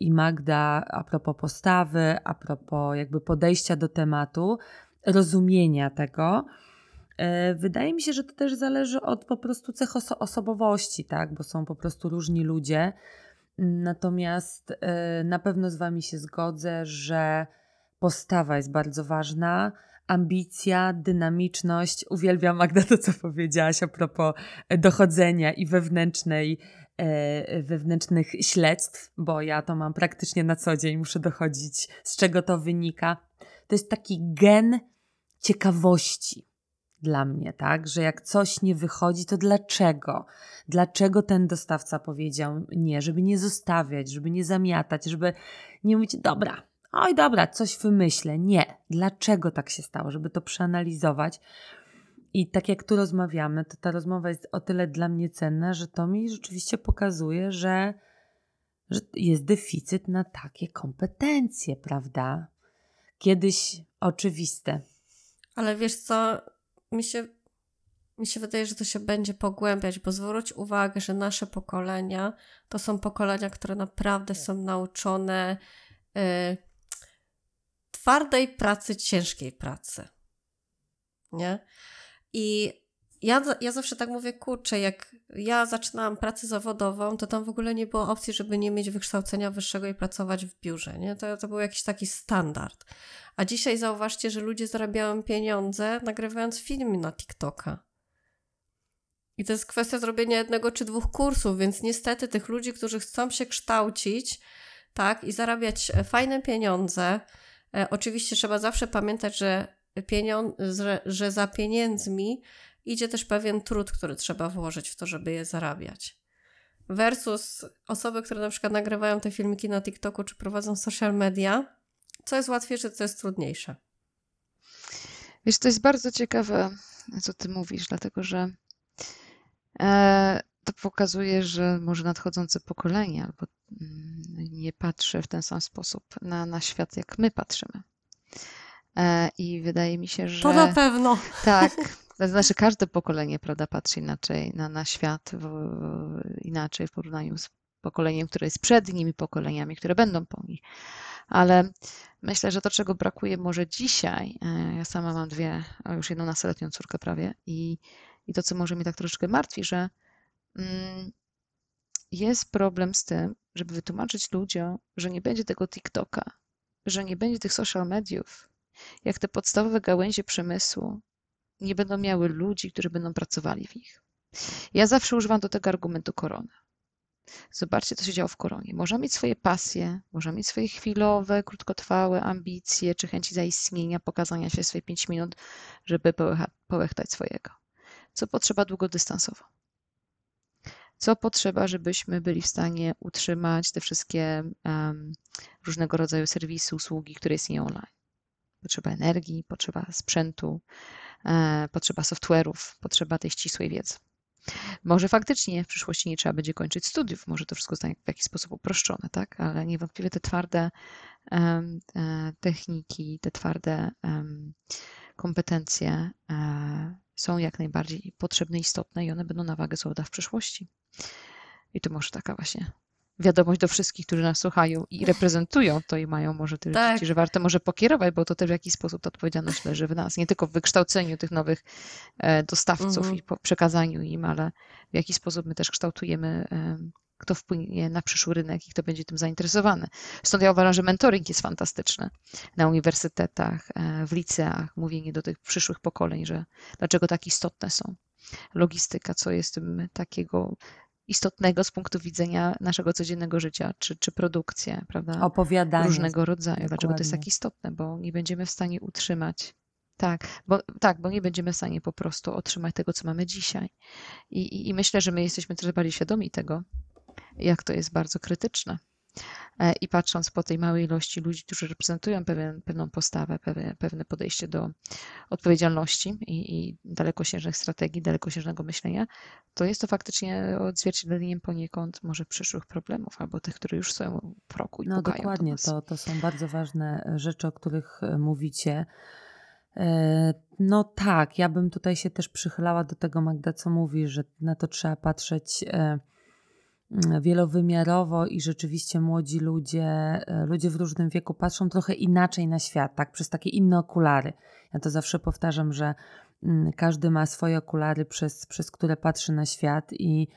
i Magda a propos postawy, a propos jakby podejścia do tematu, rozumienia tego. E, wydaje mi się, że to też zależy od po prostu cech oso osobowości, tak? bo są po prostu różni ludzie. Natomiast e, na pewno z Wami się zgodzę, że postawa jest bardzo ważna ambicja, dynamiczność. Uwielbiam Magda to, co powiedziałaś a propos dochodzenia i wewnętrznej, e, wewnętrznych śledztw, bo ja to mam praktycznie na co dzień, muszę dochodzić, z czego to wynika. To jest taki gen ciekawości dla mnie, tak? Że jak coś nie wychodzi, to dlaczego? Dlaczego ten dostawca powiedział nie? Żeby nie zostawiać, żeby nie zamiatać, żeby nie mówić, dobra, oj dobra, coś wymyślę. Nie. Dlaczego tak się stało? Żeby to przeanalizować. I tak jak tu rozmawiamy, to ta rozmowa jest o tyle dla mnie cenna, że to mi rzeczywiście pokazuje, że, że jest deficyt na takie kompetencje, prawda? Kiedyś oczywiste. Ale wiesz co, mi się, mi się wydaje, że to się będzie pogłębiać, bo zwróć uwagę, że nasze pokolenia to są pokolenia, które naprawdę są nauczone. Yy, twardej pracy, ciężkiej pracy. Nie? I ja, ja zawsze tak mówię, kurczę, jak ja zaczynałam pracę zawodową, to tam w ogóle nie było opcji, żeby nie mieć wykształcenia wyższego i pracować w biurze. Nie? To, to był jakiś taki standard. A dzisiaj zauważcie, że ludzie zarabiają pieniądze nagrywając filmy na TikToka. I to jest kwestia zrobienia jednego czy dwóch kursów, więc niestety tych ludzi, którzy chcą się kształcić, tak, i zarabiać fajne pieniądze, E, oczywiście trzeba zawsze pamiętać, że, pieniądz, że, że za pieniędzmi idzie też pewien trud, który trzeba włożyć w to, żeby je zarabiać. Versus osoby, które na przykład nagrywają te filmiki na TikToku czy prowadzą social media, co jest łatwiejsze, co jest trudniejsze. Wiesz, to jest bardzo ciekawe, co ty mówisz, dlatego że e, to pokazuje, że może nadchodzące pokolenie albo mm, nie patrzy w ten sam sposób na, na świat, jak my patrzymy. E, I wydaje mi się, że. To na pewno. Tak. To znaczy, każde pokolenie, prawda, patrzy inaczej na, na świat, w, inaczej w porównaniu z pokoleniem, które jest przed nimi, pokoleniami, które będą po nich. Ale myślę, że to, czego brakuje może dzisiaj, e, ja sama mam dwie, już jedną nastoletnią córkę prawie, i, i to, co może mnie tak troszeczkę martwi, że mm, jest problem z tym, żeby wytłumaczyć ludziom, że nie będzie tego TikToka, że nie będzie tych social mediów, jak te podstawowe gałęzie przemysłu nie będą miały ludzi, którzy będą pracowali w nich. Ja zawsze używam do tego argumentu korony. Zobaczcie, co się działo w koronie. Można mieć swoje pasje, można mieć swoje chwilowe, krótkotrwałe ambicje czy chęci zaistnienia, pokazania się swoje 5 minut, żeby połechtać swojego. Co potrzeba długodystansowo? co potrzeba, żebyśmy byli w stanie utrzymać te wszystkie um, różnego rodzaju serwisy, usługi, które istnieją online. Potrzeba energii, potrzeba sprzętu, e, potrzeba software'ów, potrzeba tej ścisłej wiedzy. Może faktycznie w przyszłości nie trzeba będzie kończyć studiów, może to wszystko zostanie w jakiś sposób uproszczone, tak? Ale niewątpliwie te twarde um, techniki, te twarde kompetencje um, są jak najbardziej potrzebne, istotne i one będą na wagę złota w przyszłości. I to może taka właśnie wiadomość do wszystkich, którzy nas słuchają i reprezentują to i mają może tyle tak. dzieci, że warto może pokierować, bo to też w jakiś sposób ta odpowiedzialność leży w nas. Nie tylko w wykształceniu tych nowych e, dostawców mhm. i przekazaniu im, ale w jaki sposób my też kształtujemy kto wpłynie na przyszły rynek i kto będzie tym zainteresowany. Stąd ja uważam, że mentoring jest fantastyczny na uniwersytetach, e, w liceach, mówienie do tych przyszłych pokoleń, że dlaczego tak istotne są. Logistyka, co jest tym takiego istotnego z punktu widzenia naszego codziennego życia, czy, czy produkcję, prawda? Opowiadanie. Różnego rodzaju. Dokładnie. Dlaczego to jest tak istotne? Bo nie będziemy w stanie utrzymać tak, bo, tak, bo nie będziemy w stanie po prostu otrzymać tego, co mamy dzisiaj. I, i, i myślę, że my jesteśmy też bardziej świadomi tego, jak to jest bardzo krytyczne. E, I patrząc po tej małej ilości ludzi, którzy reprezentują pewien, pewną postawę, pewne, pewne podejście do odpowiedzialności i, i dalekosiężnych strategii, dalekosiężnego myślenia, to jest to faktycznie odzwierciedleniem poniekąd może przyszłych problemów albo tych, które już są w roku i No dokładnie, to, to są bardzo ważne rzeczy, o których e, mówicie. E, no tak, ja bym tutaj się też przychylała do tego, Magda, co mówi, że na to trzeba patrzeć wielowymiarowo i rzeczywiście młodzi ludzie, e, ludzie w różnym wieku patrzą trochę inaczej na świat, tak, przez takie inne okulary. Ja to zawsze powtarzam, że mm, każdy ma swoje okulary, przez, przez które patrzy na świat i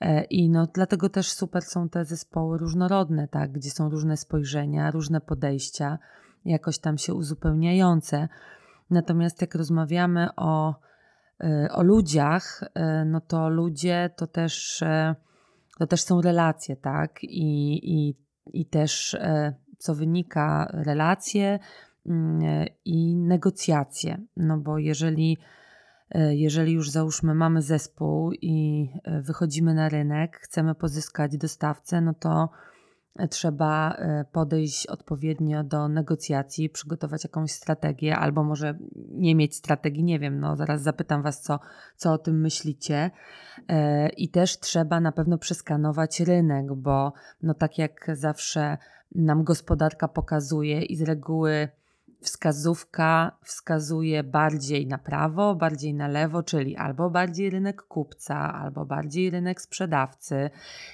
e, i no, dlatego też super są te zespoły różnorodne, tak, gdzie są różne spojrzenia, różne podejścia, jakoś tam się uzupełniające. Natomiast jak rozmawiamy o, e, o ludziach, no to ludzie to też to też są relacje, tak? I, i, i też, e, co wynika, relacje mm, e, i negocjacje. No bo jeżeli, e, jeżeli już załóżmy, mamy zespół i wychodzimy na rynek, chcemy pozyskać dostawcę, no to trzeba e, podejść odpowiednio do negocjacji, przygotować jakąś strategię, albo może nie mieć strategii, nie wiem, no zaraz zapytam Was, co, co o tym myślicie. E, I też trzeba na pewno przeskanować rynek, bo no tak jak zawsze nam gospodarka pokazuje i z reguły wskazówka wskazuje bardziej na prawo, bardziej na lewo, czyli albo bardziej rynek kupca, albo bardziej rynek sprzedawcy.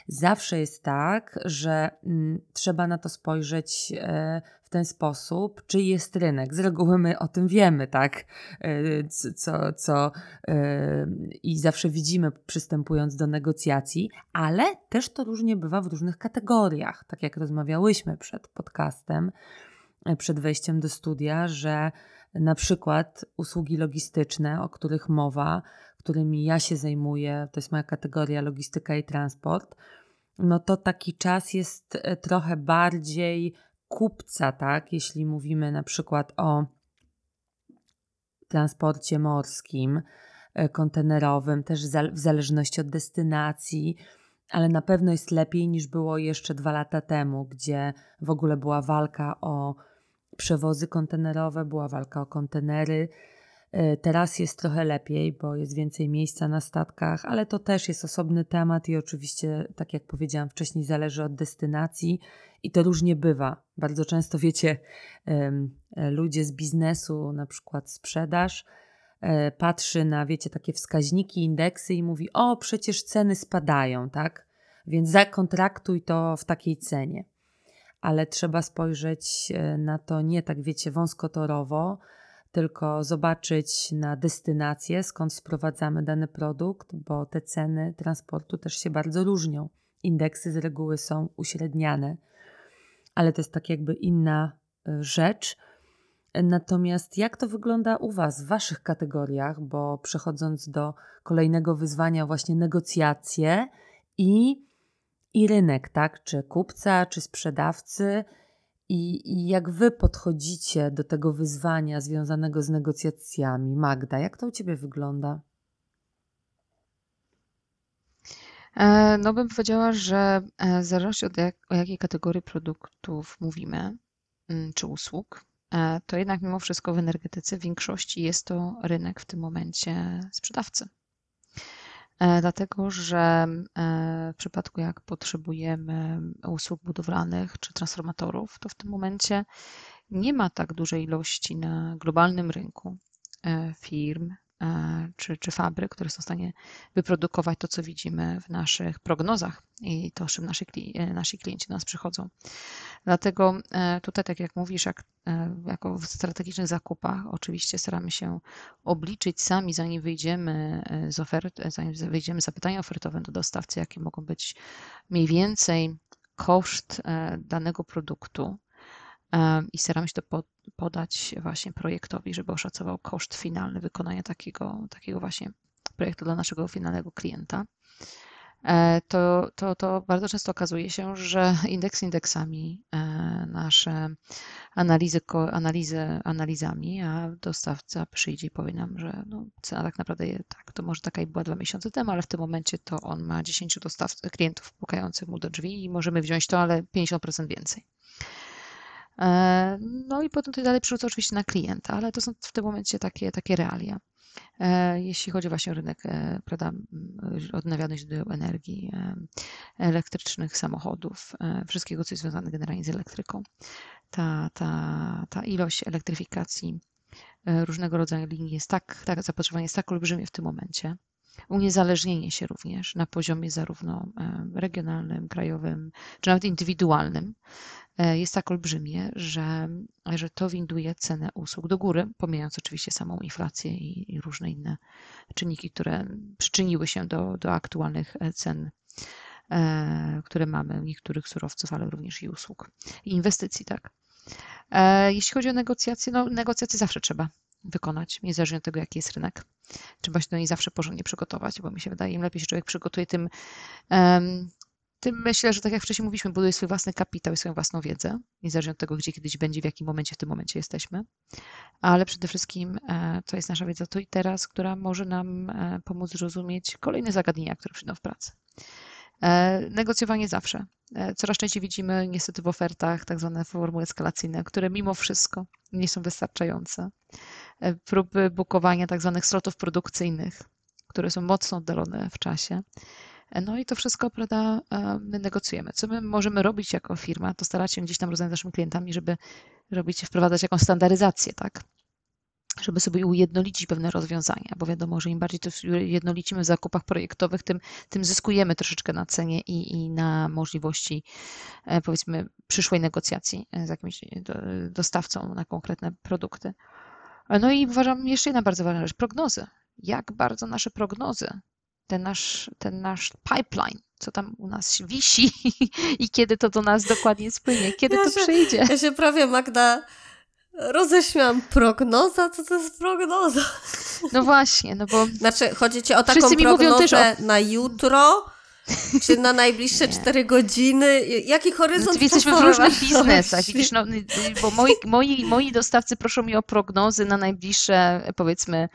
Zawsze jest tak, że mm, trzeba na to spojrzeć e, w ten sposób, czy jest rynek. Z reguły my o tym wiemy, tak? E, co, co e, i zawsze widzimy, przystępując do negocjacji, ale też to różnie bywa w różnych kategoriach, tak jak rozmawiałyśmy przed podcastem przed wejściem do studia, że na przykład usługi logistyczne, o których mowa, którymi ja się zajmuję, to jest moja kategoria logistyka i transport, no to taki czas jest e, trochę bardziej kupca, tak? Jeśli mówimy na przykład o transporcie morskim, e, kontenerowym, też w zależności od destynacji, ale na pewno jest lepiej niż było jeszcze dwa lata temu, gdzie w ogóle była walka o przewozy kontenerowe, była walka o kontenery. E, teraz jest trochę lepiej, bo jest więcej miejsca na statkach, ale to też jest osobny temat i oczywiście, tak jak powiedziałam wcześniej, zależy od destynacji i to różnie bywa. Bardzo często wiecie, ludzie z biznesu, na przykład sprzedaż, e, patrzy na, wiecie, takie wskaźniki, indeksy i mówi: O, przecież ceny spadają, tak? Więc zakontraktuj to w takiej cenie ale trzeba spojrzeć e, na to nie tak, wiecie, wąskotorowo, tylko zobaczyć na destynację, skąd sprowadzamy dany produkt, bo te ceny transportu też się bardzo różnią. Indeksy z reguły są uśredniane, ale to jest tak jakby inna e, rzecz. Natomiast jak to wygląda u Was w Waszych kategoriach, bo przechodząc do kolejnego wyzwania, właśnie negocjacje i i rynek, tak? Czy kupca, czy sprzedawcy. I, I, jak wy podchodzicie do tego wyzwania związanego z negocjacjami? Magda, jak to u ciebie wygląda? E, no bym powiedziała, że e, w zależności od jak, o jakiej kategorii produktów mówimy, mm, czy usług, e, to jednak mimo wszystko w energetyce w większości jest to rynek w tym momencie sprzedawcy. E, dlatego że e, w przypadku jak potrzebujemy usług budowlanych czy transformatorów, to w tym momencie nie ma tak dużej ilości na globalnym rynku e, firm czy, czy fabryk, które są w stanie wyprodukować to, co widzimy w naszych prognozach i to, z czym nasi, nasi klienci do nas przychodzą. Dlatego tutaj, tak jak mówisz, jak, jako w strategicznych zakupach, oczywiście staramy się obliczyć sami, zanim wyjdziemy z ofert, zanim wyjdziemy z zapytania ofertowym do dostawcy, jakie mogą być mniej więcej koszt danego produktu i staramy się to podać właśnie projektowi, żeby oszacował koszt finalny wykonania takiego, takiego właśnie projektu dla naszego finalnego klienta. E, to, to, to bardzo często okazuje się, że indeks indeksami, e, nasze analizy, analizy analizami, a dostawca przyjdzie i powie nam, że no, cena tak naprawdę jest, tak, to może taka i była dwa miesiące temu, ale w tym momencie to on ma 10 dostawców, klientów pukających mu do drzwi i możemy wziąć to, ale 50% więcej. E, no i potem to dalej przerzuca oczywiście na klienta, ale to są w tym momencie takie, takie realia. E, jeśli chodzi właśnie o rynek e, prawda, odnawialnych źródeł energii, elektrycznych samochodów, wszystkiego, co jest związane generalnie z elektryką, ta, ta, ta ilość elektryfikacji różnego rodzaju linii jest tak, tak, zapotrzebowanie jest tak olbrzymie w tym momencie, uniezależnienie się również na poziomie zarówno regionalnym, krajowym, czy nawet indywidualnym e, jest tak olbrzymie, że, że to winduje cenę usług do góry, pomijając oczywiście samą inflację i, i różne inne czynniki, które przyczyniły się do, do aktualnych e, cen, e, które mamy niektórych surowców, ale również i usług. I inwestycji, tak. Jeśli chodzi o negocjacje, no negocjacje zawsze trzeba wykonać, niezależnie od tego, jaki jest rynek. Trzeba się do niej zawsze porządnie przygotować, bo mi się wydaje, im lepiej się człowiek przygotuje, tym, tym myślę, że tak jak wcześniej mówiliśmy, buduje swój własny kapitał i swoją własną wiedzę, niezależnie od tego, gdzie kiedyś będzie, w jakim momencie w tym momencie jesteśmy. Ale przede wszystkim e, to jest nasza wiedza tu i teraz, która może nam e, pomóc zrozumieć kolejne zagadnienia, które przyjdą w pracy. E, negocjowanie zawsze. Coraz częściej widzimy niestety w ofertach tak zwane formuły eskalacyjne, które mimo wszystko nie są wystarczające. E, próby bukowania tak zwanych slotów produkcyjnych, które są mocno oddalone w czasie. E, no i to wszystko, prawda, e, my negocjujemy. Co my możemy robić jako firma, to starać się gdzieś tam rozmawiać z naszymi klientami, żeby robić, wprowadzać jakąś standaryzację, tak? Żeby sobie ujednolicić pewne rozwiązania, bo wiadomo, że im bardziej to ujednolicimy w zakupach projektowych, tym, tym zyskujemy troszeczkę na cenie i, i na możliwości, powiedzmy, przyszłej negocjacji z jakimś dostawcą na konkretne produkty. No i uważam jeszcze jedna bardzo ważna rzecz, prognozy. Jak bardzo nasze prognozy, ten nasz, ten nasz pipeline, co tam u nas wisi i kiedy to do nas dokładnie spłynie, kiedy ja to się, przyjdzie. Ja się prawie, Magda, roześmiałam. Prognoza? Co to jest prognoza? No właśnie, no bo... Znaczy, chodzi ci o taką prognozę o... na jutro, czy na najbliższe cztery godziny? Jaki horyzont? No, jesteśmy w różnych biznesach. Widzisz, no, bo moi, moi, moi dostawcy proszą mi o prognozy na najbliższe, powiedzmy,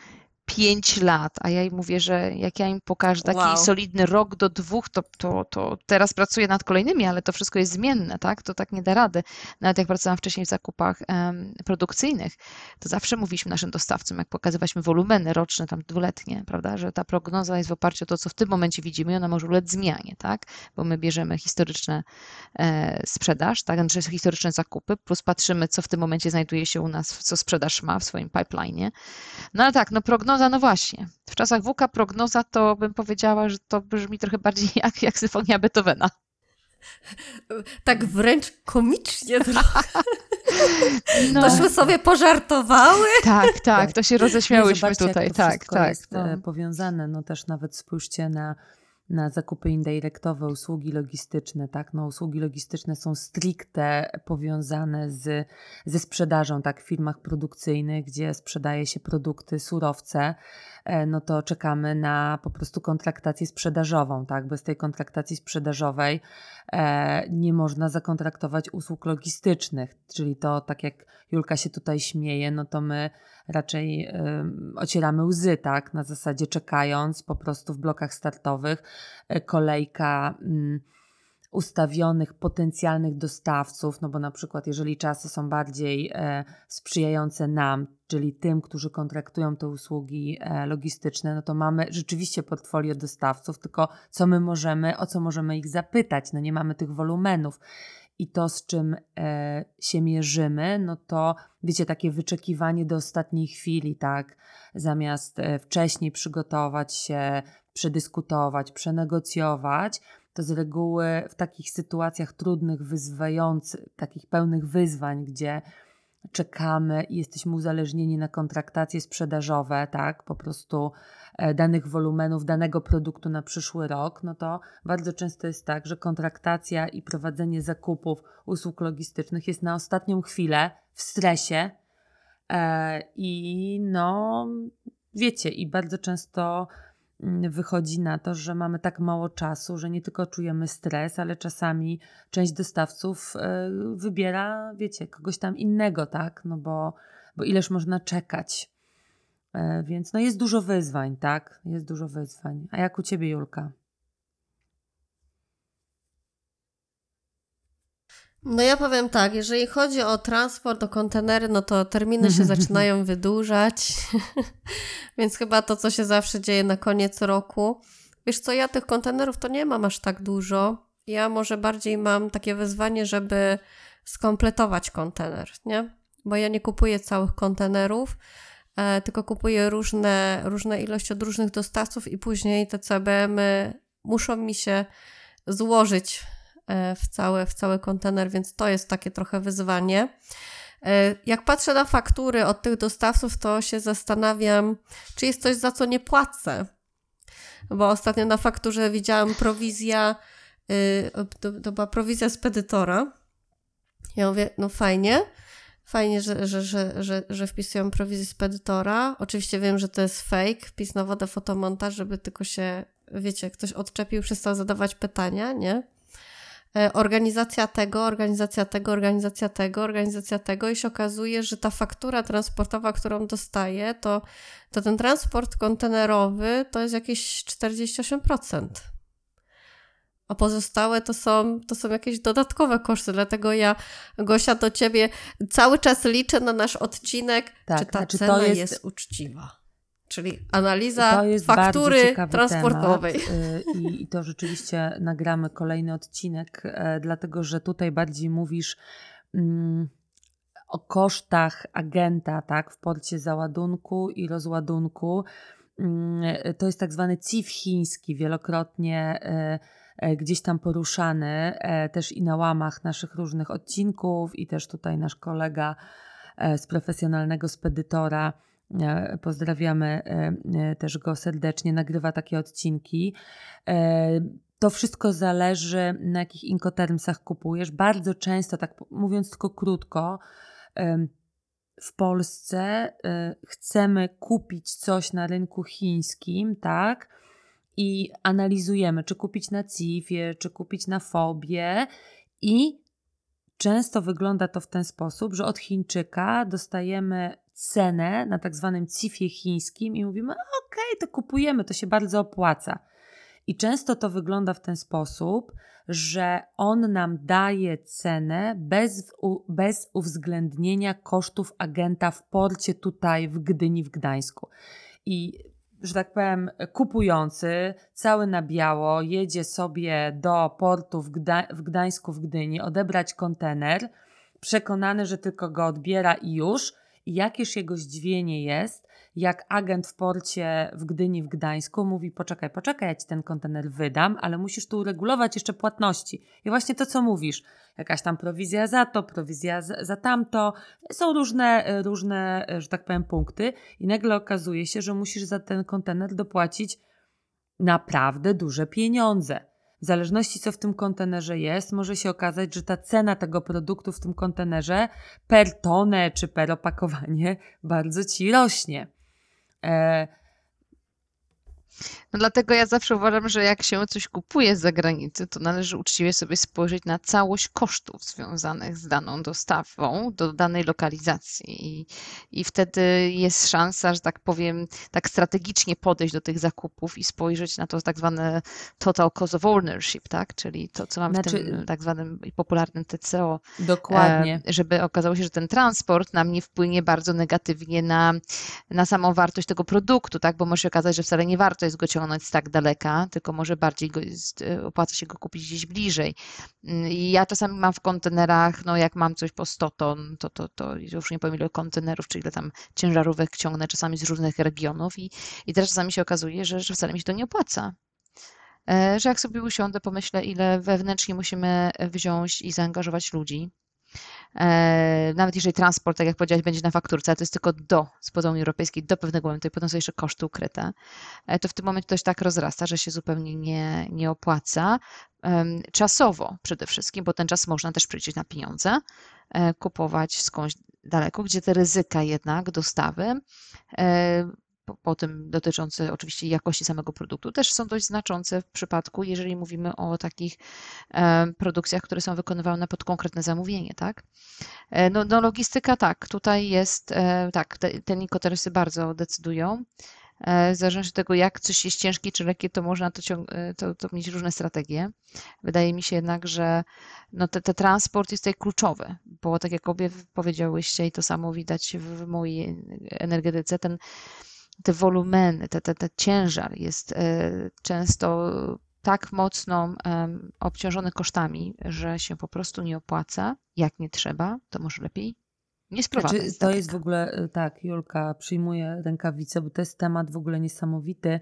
5 lat, a ja im mówię, że jak ja im pokażę taki wow. solidny rok do dwóch, to, to, to teraz pracuję nad kolejnymi, ale to wszystko jest zmienne, tak? To tak nie da rady. Nawet jak pracowałam wcześniej w zakupach um, produkcyjnych, to zawsze mówiliśmy naszym dostawcom, jak pokazywaliśmy wolumeny roczne, tam dwuletnie, prawda, że ta prognoza jest w oparciu o to, co w tym momencie widzimy i ona może ulec zmianie, tak? Bo my bierzemy historyczne e, sprzedaż, tak? Znaczy historyczne zakupy, plus patrzymy, co w tym momencie znajduje się u nas, co sprzedaż ma w swoim pipeline. No ale tak, no prognoza prognoza, no właśnie. W czasach WUKA prognoza to bym powiedziała, że to brzmi trochę bardziej jak, jak symfonia Beethovena. Tak wręcz komicznie trochę. No. Tośmy sobie pożartowały. Tak, tak, to się roześmiałyśmy tutaj. tak, tak. Jest no. powiązane. No też nawet spójrzcie na na zakupy indirektowe, usługi logistyczne, tak? No, usługi logistyczne są stricte powiązane z, ze sprzedażą, tak? W firmach produkcyjnych, gdzie sprzedaje się produkty, surowce, e, no to czekamy na po prostu kontraktację sprzedażową, tak? Bez tej kontraktacji sprzedażowej e, nie można zakontraktować usług logistycznych, czyli to, tak jak Julka się tutaj śmieje, no to my raczej ocieramy łzy, tak? Na zasadzie czekając po prostu w blokach startowych, y, kolejka. Y, ustawionych potencjalnych dostawców, no bo na przykład jeżeli czasy są bardziej e, sprzyjające nam, czyli tym, którzy kontraktują te usługi e, logistyczne, no to mamy rzeczywiście portfolio dostawców, tylko co my możemy, o co możemy ich zapytać, no nie mamy tych wolumenów. I to, z czym e, się mierzymy, no to wiecie, takie wyczekiwanie do ostatniej chwili, tak? Zamiast e, wcześniej przygotować się, przedyskutować, przenegocjować, to z reguły w takich sytuacjach trudnych, wyzwających, takich pełnych wyzwań, gdzie czekamy i jesteśmy uzależnieni na kontraktacje sprzedażowe, tak, po prostu e, danych wolumenów, danego produktu na przyszły rok, no to bardzo często jest tak, że kontraktacja i prowadzenie zakupów usług logistycznych jest na ostatnią chwilę w stresie e, i no wiecie, i bardzo często wychodzi na to, że mamy tak mało czasu, że nie tylko czujemy stres, ale czasami część dostawców e, wybiera, wiecie, kogoś tam innego, tak? No bo, bo ileż można czekać. E, więc no jest dużo wyzwań, tak? Jest dużo wyzwań. A jak u ciebie, Julka? No ja powiem tak, jeżeli chodzi o transport, o kontenery, no to terminy się zaczynają wydłużać, więc chyba to, co się zawsze dzieje na koniec roku. Wiesz co, ja tych kontenerów to nie mam aż tak dużo. Ja może bardziej mam takie wyzwanie, żeby skompletować kontener, nie? Bo ja nie kupuję całych kontenerów, e, tylko kupuję różne, różne ilości od różnych dostawców i później te CBM-y muszą mi się złożyć w cały, w cały kontener, więc to jest takie trochę wyzwanie. E, jak patrzę na faktury od tych dostawców, to się zastanawiam, czy jest coś, za co nie płacę. Bo ostatnio na fakturze widziałam prowizja, y, to, to była prowizja spedytora. Ja mówię, no fajnie, fajnie, że, że, że, że, że wpisują prowizję spedytora. Oczywiście wiem, że to jest fake, wpis na wodę, fotomontaż, żeby tylko się, wiecie, ktoś odczepił, przestał zadawać pytania, nie? E, organizacja tego, organizacja tego, organizacja tego, organizacja tego i się okazuje, że ta faktura transportowa, którą dostaję, to, to ten transport kontenerowy to jest jakieś 48%. A pozostałe to są, to są jakieś dodatkowe koszty, dlatego ja, Gosia, do ciebie cały czas liczę na nasz odcinek, tak, czy ta znaczy cena jest... jest uczciwa. Czyli analiza faktury transportowej. Temat, y, i, to rzeczywiście nagramy kolejny odcinek, e, dlatego że tutaj bardziej mówisz mm, o kosztach agenta tak, w porcie załadunku i rozładunku. Mm, to jest tak zwany CIF chiński, wielokrotnie e, e, gdzieś tam poruszany, też i na łamach naszych różnych odcinków, i też tutaj nasz kolega z profesjonalnego spedytora E, pozdrawiamy e, e, też go serdecznie, nagrywa takie odcinki. To wszystko zależy, na jakich inkotermsach kupujesz. Bardzo często, tak mówiąc tylko krótko, w Polsce chcemy kupić coś na rynku chińskim, tak? I analizujemy, czy kupić na CIF-ie, czy kupić na Fobie. I często wygląda to w ten sposób, że od Chińczyka dostajemy cenę na tak zwanym CIF-ie chińskim i mówimy, okej, okay, to kupujemy, to się bardzo opłaca. I często to wygląda w ten sposób, że on nam daje cenę bez, bez uwzględnienia kosztów agenta w porcie tutaj w Gdyni, w Gdańsku. I że tak powiem, kupujący cały na biało jedzie sobie do portu w, Gda w Gdańsku, w Gdyni, odebrać kontener, przekonany, że tylko go odbiera i już, jakież jego zdziwienie jest, jak agent w porcie w Gdyni, w Gdańsku mówi: Poczekaj, poczekaj, ja ci ten kontener wydam, ale musisz tu uregulować jeszcze płatności. I właśnie to, co mówisz, jakaś tam prowizja za to, prowizja za, tamto, są różne, różne, że tak powiem, punkty, i nagle okazuje się, że musisz za ten kontener dopłacić naprawdę duże pieniądze. W zależności co w tym kontenerze jest, może się okazać, że ta cena tego produktu w tym kontenerze per tonę czy per opakowanie bardzo ci rośnie. E... No dlatego ja zawsze uważam, że jak się coś kupuje z zagranicy, to należy uczciwie sobie spojrzeć na całość kosztów związanych z daną dostawą do danej lokalizacji. I, i wtedy jest szansa, że tak powiem, tak strategicznie podejść do tych zakupów i spojrzeć na to tak zwane total cost of ownership, tak? Czyli to, co mamy znaczy, w tym tak zwanym popularnym TCO. Dokładnie. E, żeby okazało się, że ten transport nam nie wpłynie bardzo negatywnie na, na samą wartość tego produktu, tak? Bo może się okazać, że wcale nie warto jest go ciągnąć z tak daleka, tylko może bardziej go jest, e, opłaca się go kupić gdzieś bliżej. Mm, I ja czasami mam w kontenerach, no jak mam coś po 100 ton, to, to, to już nie powiem ile kontenerów, czy ile tam ciężarówek ciągnę czasami z różnych regionów i, i teraz czasami się okazuje, że, że wcale mi się to nie opłaca e, że jak sobie usiądę, pomyślę, ile wewnętrznie musimy wziąć i zaangażować ludzi, E, nawet jeżeli transport, tak jak powiedziałeś, będzie na fakturce, to jest tylko do spoza Unii Europejskiej, do pewnego momentu i potem są jeszcze koszty ukryte, e, to w tym momencie to się tak rozrasta, że się zupełnie nie, nie opłaca. Czasowo przede wszystkim, bo ten czas można też przeliczyć na pieniądze, e, kupować skądś daleko, gdzie te ryzyka jednak dostawy po, tym dotyczące oczywiście jakości samego produktu, też są dość znaczące w przypadku, jeżeli mówimy o takich e, produkcjach, które są wykonywane pod konkretne zamówienie, tak? E, no, no logistyka tak, tutaj jest, e, tak, te, te nikoteresy bardzo decydują. W zależności od tego, jak coś jest ciężkie czy lekkie, to można to, to, to mieć różne strategie. Wydaje mi się jednak, że no te, te transport jest tutaj kluczowy, bo tak jak obie powiedziałyście i to samo widać w mojej energetyce, ten te wolumeny, te, te, te ciężar jest e, często tak mocno obciążony kosztami, że się po prostu nie opłaca. Jak nie trzeba, to może lepiej nie sprowadzać. Znaczy, to jest w ogóle e, tak, Julka przyjmuje rękawice, bo to jest temat w ogóle niesamowity.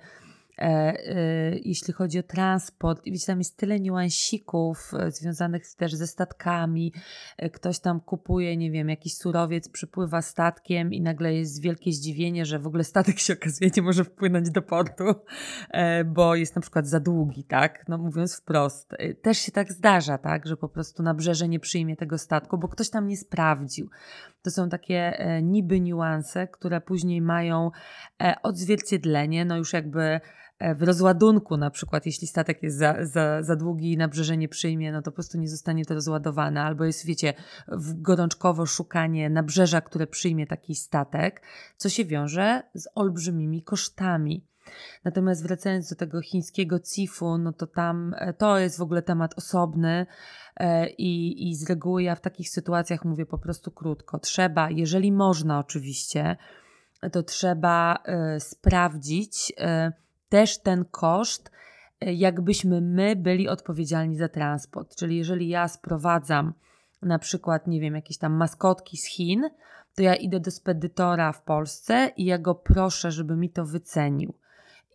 E, e, jeśli chodzi o transport, widzicie, tam jest tyle niuansików e, związanych też ze statkami. Ktoś tam kupuje, nie wiem, jakiś surowiec, przypływa statkiem i nagle jest wielkie zdziwienie, że w ogóle statek się okazuje nie może wpłynąć do portu, bo jest na przykład za długi, tak? No mówiąc wprost. Też się tak zdarza, tak? Że po prostu nabrzeże nie przyjmie tego statku, bo ktoś tam nie sprawdził. To są takie niby niuanse, które później mają odzwierciedlenie, no już jakby w rozładunku, na przykład, jeśli statek jest za, za, za długi i nabrzeże nie przyjmie, no to po prostu nie zostanie to rozładowane, albo jest, wiecie, gorączkowo szukanie nabrzeża, które przyjmie taki statek, co się wiąże z olbrzymimi kosztami. Natomiast wracając do tego chińskiego CIF-u, no to tam e, to jest w ogóle temat osobny e, i, i z reguły ja w takich sytuacjach mówię po prostu krótko. Trzeba, jeżeli można oczywiście, to trzeba sprawdzić, też ten koszt, e, jakbyśmy my byli odpowiedzialni za transport. Czyli jeżeli ja sprowadzam na przykład, nie wiem, jakieś tam maskotki z Chin, to ja idę do spedytora w Polsce i ja go proszę, żeby mi to wycenił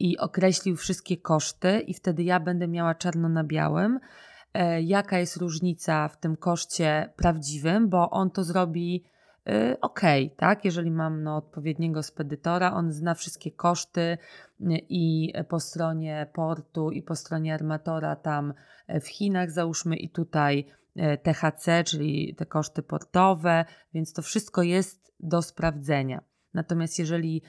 i określił wszystkie koszty, i wtedy ja będę miała czarno na białym, e, jaka jest różnica w tym koszcie prawdziwym, bo on to zrobi ok, tak? Jeżeli mam no, odpowiedniego spedytora, on zna wszystkie koszty y, i po stronie portu, i po stronie armatora tam e, w Chinach, załóżmy, i tutaj THC, czyli te koszty portowe, więc to wszystko jest do sprawdzenia. Natomiast jeżeli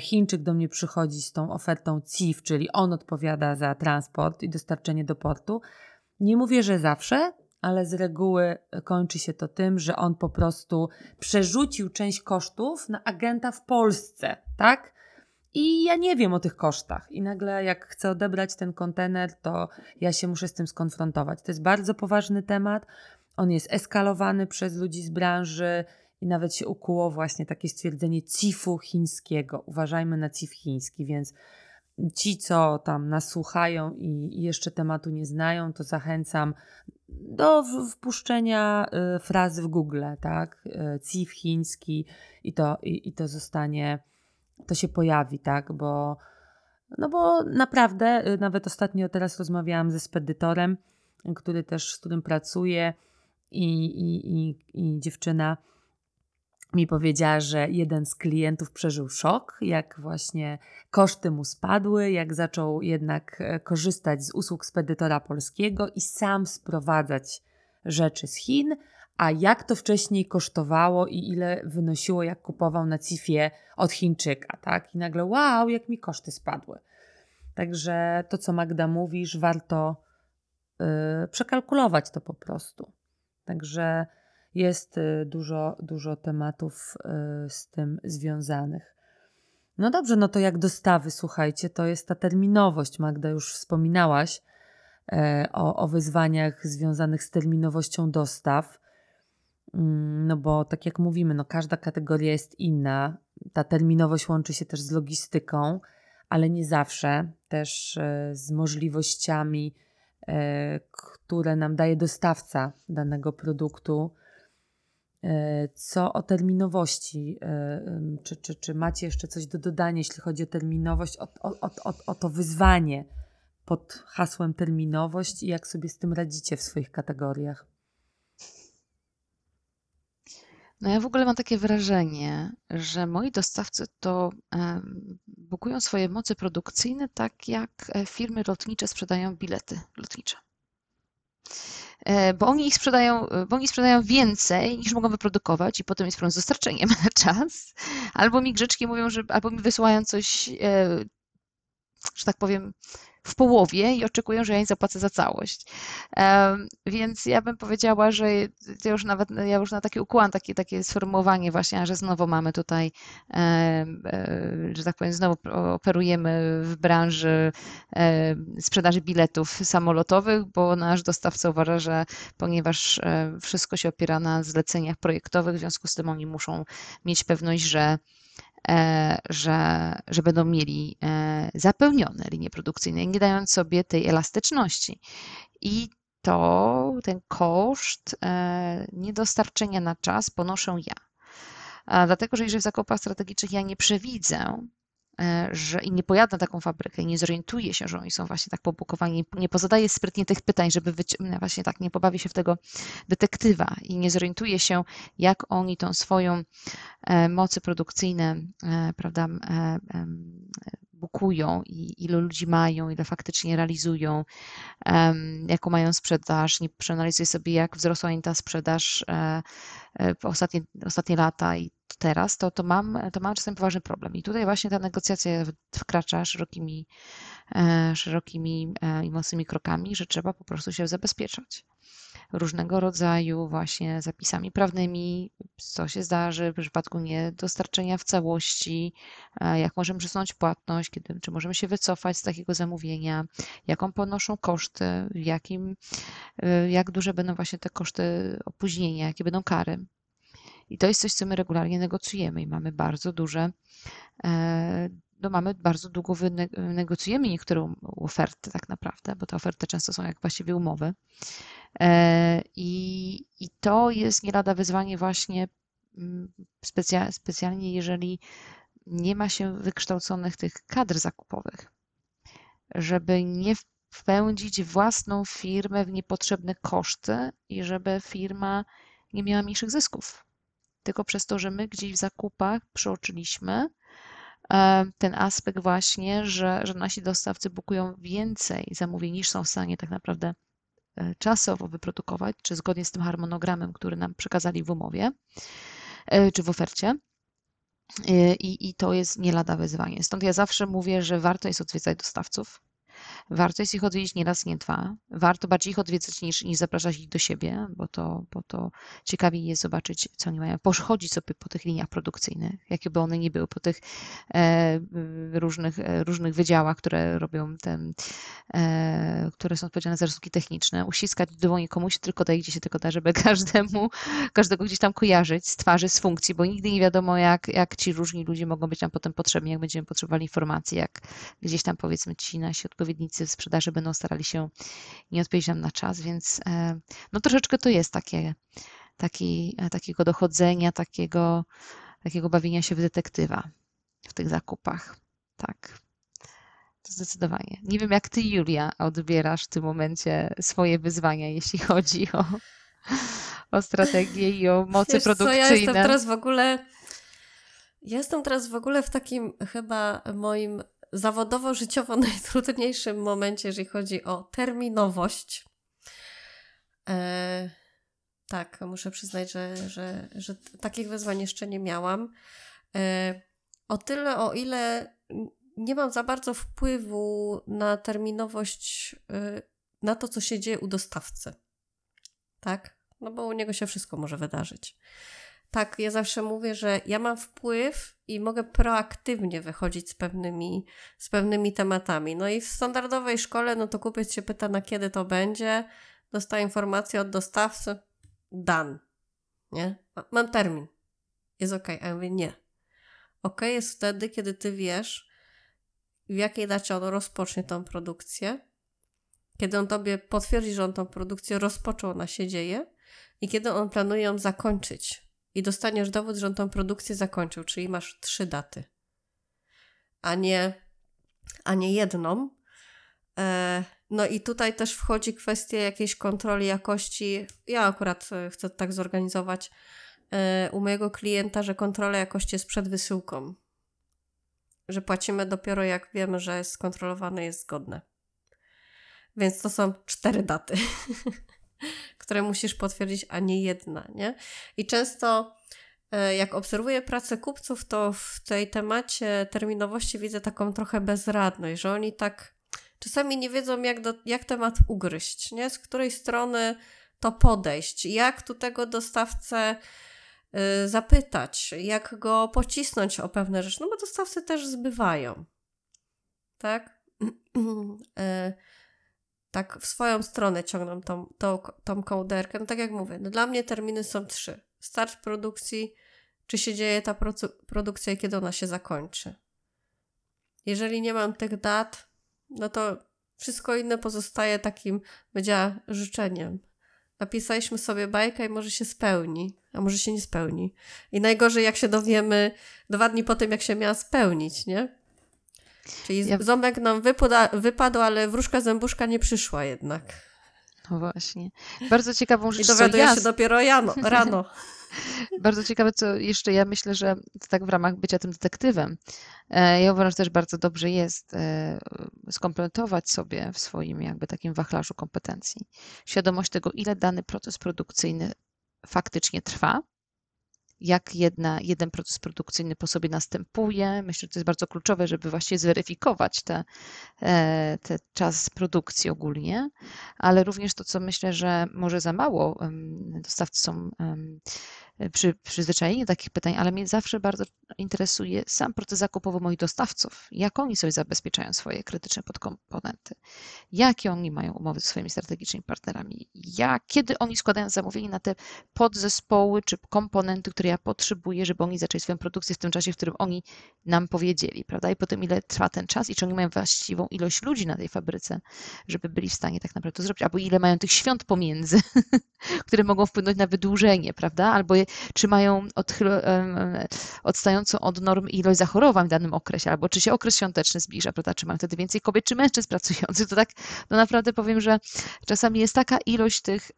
Chińczyk do mnie przychodzi z tą ofertą CIF, czyli on odpowiada za transport i dostarczenie do portu, nie mówię, że zawsze, ale z reguły kończy się to tym, że on po prostu przerzucił część kosztów na agenta w Polsce, tak? I ja nie wiem o tych kosztach. I nagle, jak chcę odebrać ten kontener, to ja się muszę z tym skonfrontować. To jest bardzo poważny temat. On jest eskalowany przez ludzi z branży i nawet się ukuło właśnie takie stwierdzenie CIF-u chińskiego. Uważajmy na CIF chiński, więc ci, co tam nas słuchają i jeszcze tematu nie znają, to zachęcam do wpuszczenia y, frazy w Google, tak? Y, CIF chiński i to, i, i to zostanie, to się pojawi, tak? Bo, no bo naprawdę, y, nawet ostatnio teraz rozmawiałam ze spedytorem, który też, z którym pracuję i, i, i, i dziewczyna mi powiedziała, że jeden z klientów przeżył szok, jak właśnie koszty mu spadły, jak zaczął jednak e, korzystać z usług spedytora polskiego i sam sprowadzać rzeczy z Chin, a jak to wcześniej kosztowało i ile wynosiło, jak kupował na Cifie od Chińczyka, tak? I nagle, wow, jak mi koszty spadły. Także to, co Magda mówisz, warto y, przekalkulować to po prostu. Także jest y, dużo, dużo tematów y, z tym związanych. No dobrze, no to jak dostawy, słuchajcie, to jest ta terminowość. Magda, już wspominałaś e, o, o wyzwaniach związanych z terminowością dostaw. Mm, no bo tak jak mówimy, no każda kategoria jest inna. Ta terminowość łączy się też z logistyką, ale nie zawsze też e, z możliwościami, e, które nam daje dostawca danego produktu. E, co o terminowości? Czy, czy, czy macie jeszcze coś do dodania, jeśli chodzi o terminowość, o, o, o, o to wyzwanie pod hasłem terminowość i jak sobie z tym radzicie w swoich kategoriach? No ja w ogóle mam takie wrażenie, że moi dostawcy to bukują swoje moce produkcyjne tak jak e, firmy lotnicze sprzedają bilety lotnicze. E, bo oni ich sprzedają, bo oni sprzedają więcej niż mogą wyprodukować i potem jest problem z dostarczeniem na czas. Albo mi grzeczki mówią, że albo mi wysyłają coś, e, że tak powiem, w połowie i oczekują, że ja im zapłacę za całość. Więc ja bym powiedziała, że ja już nawet, ja już na taki ukłon, takie, takie sformułowanie właśnie, że znowu mamy tutaj, e, że tak powiem, znowu operujemy w branży sprzedaży biletów samolotowych, bo nasz dostawca uważa, że ponieważ e, wszystko się opiera na zleceniach projektowych, w związku z tym oni muszą mieć pewność, że że, że będą mieli e, zapełnione linie produkcyjne, nie dając sobie tej elastyczności. I to ten koszt e, niedostarczenia na czas ponoszę ja. Dlatego, że jeżeli w zakupach strategicznych ja nie przewidzę E, że i nie pojadę na taką fabrykę i nie zorientuję się, że oni są właśnie tak pobukowani, nie pozadaję sprytnie tych pytań, żeby właśnie tak nie pobawię się w tego detektywa i nie zorientuję się, jak oni tą swoją e, mocy produkcyjne, e, prawda, bukują i ilu ludzi mają, ile faktycznie realizują, jaką mają sprzedaż, nie przeanalizuję sobie, jak wzrosła im ta sprzedaż w ostatnie, ostatnie lata i teraz, to, to, mam, to mam czasem poważny problem. I tutaj właśnie ta negocjacja wkracza szerokimi, e, szerokimi e, i mocnymi krokami, że trzeba po prostu się zabezpieczać różnego rodzaju właśnie zapisami prawnymi, co się zdarzy w przypadku niedostarczenia w całości, e, jak możemy przesunąć płatność, kiedy, czy możemy się wycofać z takiego zamówienia, jaką ponoszą koszty, jakim, jak duże będą właśnie te koszty opóźnienia, jakie będą kary. I to jest coś, co my regularnie negocjujemy i mamy bardzo duże, e, no mamy bardzo długo wynegocjujemy niektóre oferty tak naprawdę, bo te oferty często są jak właściwie umowy. E, I, i to jest nie lada wyzwanie właśnie mm, specja, specjalnie, jeżeli nie ma się wykształconych tych kadr zakupowych, żeby nie wpędzić własną firmę w niepotrzebne koszty i żeby firma nie miała mniejszych zysków tylko przez to, że my gdzieś w zakupach przeoczyliśmy e, ten aspekt właśnie, że, że nasi dostawcy bukują więcej zamówień niż są w stanie tak naprawdę e, czasowo wyprodukować, czy zgodnie z tym harmonogramem, który nam przekazali w umowie, e, czy w ofercie. I, I to jest nie lada wyzwanie. Stąd ja zawsze mówię, że warto jest odwiedzać dostawców, Warto jest ich odwiedzić nie raz, nie dwa. Warto bardziej ich odwiedzać niż, niż zapraszać ich do siebie, bo to, bo to ciekawiej jest zobaczyć, co oni mają. Pochodzić sobie po tych liniach produkcyjnych, jakie by one nie były, po tych e, różnych, e, różnych wydziałach, które robią ten, e, które są odpowiedzialne za rysunki techniczne. Uściskać w dłoni komuś tylko daje, gdzie się tylko da, żeby każdemu, każdego gdzieś tam kojarzyć z twarzy, z funkcji, bo nigdy nie wiadomo, jak, jak ci różni ludzie mogą być nam potem potrzebni, jak będziemy potrzebowali informacji, jak gdzieś tam powiedzmy ci nasi odpowiednicy w sprzedaży będą starali się nie odpowiedzieć nam na czas, więc e, no troszeczkę to jest takie, taki, e, takiego dochodzenia, takiego, takiego bawienia się w detektywa w tych zakupach. Tak. To zdecydowanie. Nie wiem, jak ty, Julia, odbierasz w tym momencie swoje wyzwania, jeśli chodzi o, o strategię i o moce Wiesz produkcyjne. Co, ja jestem teraz w ogóle. Ja jestem teraz w ogóle w takim chyba moim zawodowo-życiowo najtrudniejszym momencie, jeżeli chodzi o terminowość. E, tak, muszę przyznać, że, że, że takich wyzwań jeszcze nie miałam. E, o tyle, o ile nie mam za bardzo wpływu na terminowość, y, na to, co się dzieje u dostawcy. Tak? No bo u niego się wszystko może wydarzyć. Tak, ja zawsze mówię, że ja mam wpływ i mogę proaktywnie wychodzić z pewnymi, z pewnymi tematami. No i w standardowej szkole, no to kupiec się pyta, na kiedy to będzie, dostaje informację od dostawcy, dan. Nie? Mam termin. Jest ok. A ja mówię, nie. Ok jest wtedy, kiedy ty wiesz, w jakiej dacie on rozpocznie tą produkcję, kiedy on tobie potwierdzi, że on tą produkcję rozpoczął, ona się dzieje i kiedy on planuje ją zakończyć i dostaniesz dowód, że on tą produkcję zakończył, czyli masz trzy daty, a nie, a nie jedną. E, no i tutaj też wchodzi kwestia jakiejś kontroli jakości. Ja akurat e, chcę tak zorganizować e, u mojego klienta, że kontrola jakości jest przed wysyłką. Że płacimy dopiero jak wiemy, że jest skontrolowane, jest zgodne. Więc to są cztery daty, które musisz potwierdzić, a nie jedna, nie? I często jak obserwuję pracę kupców, to w tej temacie terminowości widzę taką trochę bezradność, że oni tak czasami nie wiedzą, jak, do, jak temat ugryźć, nie? z której strony to podejść, jak tu tego dostawcę y, zapytać, jak go pocisnąć o pewne rzeczy, no bo dostawcy też zbywają, tak? tak w swoją stronę ciągną tą, tą, tą kołderkę. No tak jak mówię, no dla mnie terminy są trzy. Start produkcji, czy się dzieje ta produkcja i kiedy ona się zakończy. Jeżeli nie mam tych dat, no to wszystko inne pozostaje takim, będzie życzeniem. Napisaliśmy sobie bajkę i może się spełni, a może się nie spełni. I najgorzej, jak się dowiemy dwa dni po tym, jak się miała spełnić, nie? Czyli ja... ząbek nam wypada, wypadł, ale wróżka zębuszka nie przyszła jednak. No właśnie. Bardzo ciekawą rzecz. I dowiaduje ja... się dopiero rano. rano. bardzo ciekawe, co jeszcze ja myślę, że tak w ramach bycia tym detektywem, e, ja uważam, że też bardzo dobrze jest e, skompletować sobie w swoim jakby takim wachlarzu kompetencji świadomość tego, ile dany proces produkcyjny faktycznie trwa, jak jedna, jeden proces produkcyjny po sobie następuje. Myślę, że to jest bardzo kluczowe, żeby właściwie zweryfikować te, e, te czas produkcji ogólnie, ale również to, co myślę, że może za mało dostawcy są przy, przyzwyczajenie do takich pytań, ale mnie zawsze bardzo interesuje sam proces zakupowy moich dostawców. Jak oni sobie zabezpieczają swoje krytyczne podkomponenty? Jakie oni mają umowy ze swoimi strategicznymi partnerami? Jak, kiedy oni składają zamówienie na te podzespoły czy komponenty, które ja potrzebuję, żeby oni zaczęli swoją produkcję w tym czasie, w którym oni nam powiedzieli, prawda? I potem ile trwa ten czas i czy oni mają właściwą ilość ludzi na tej fabryce, żeby byli w stanie tak naprawdę to zrobić, albo ile mają tych świąt pomiędzy, które mogą wpłynąć na wydłużenie, prawda? Albo czy mają odstającą od norm ilość zachorowań w danym okresie, albo czy się okres świąteczny zbliża, prawda? Czy mają wtedy więcej kobiet, czy mężczyzn pracujących. To tak no naprawdę powiem, że czasami jest taka ilość tych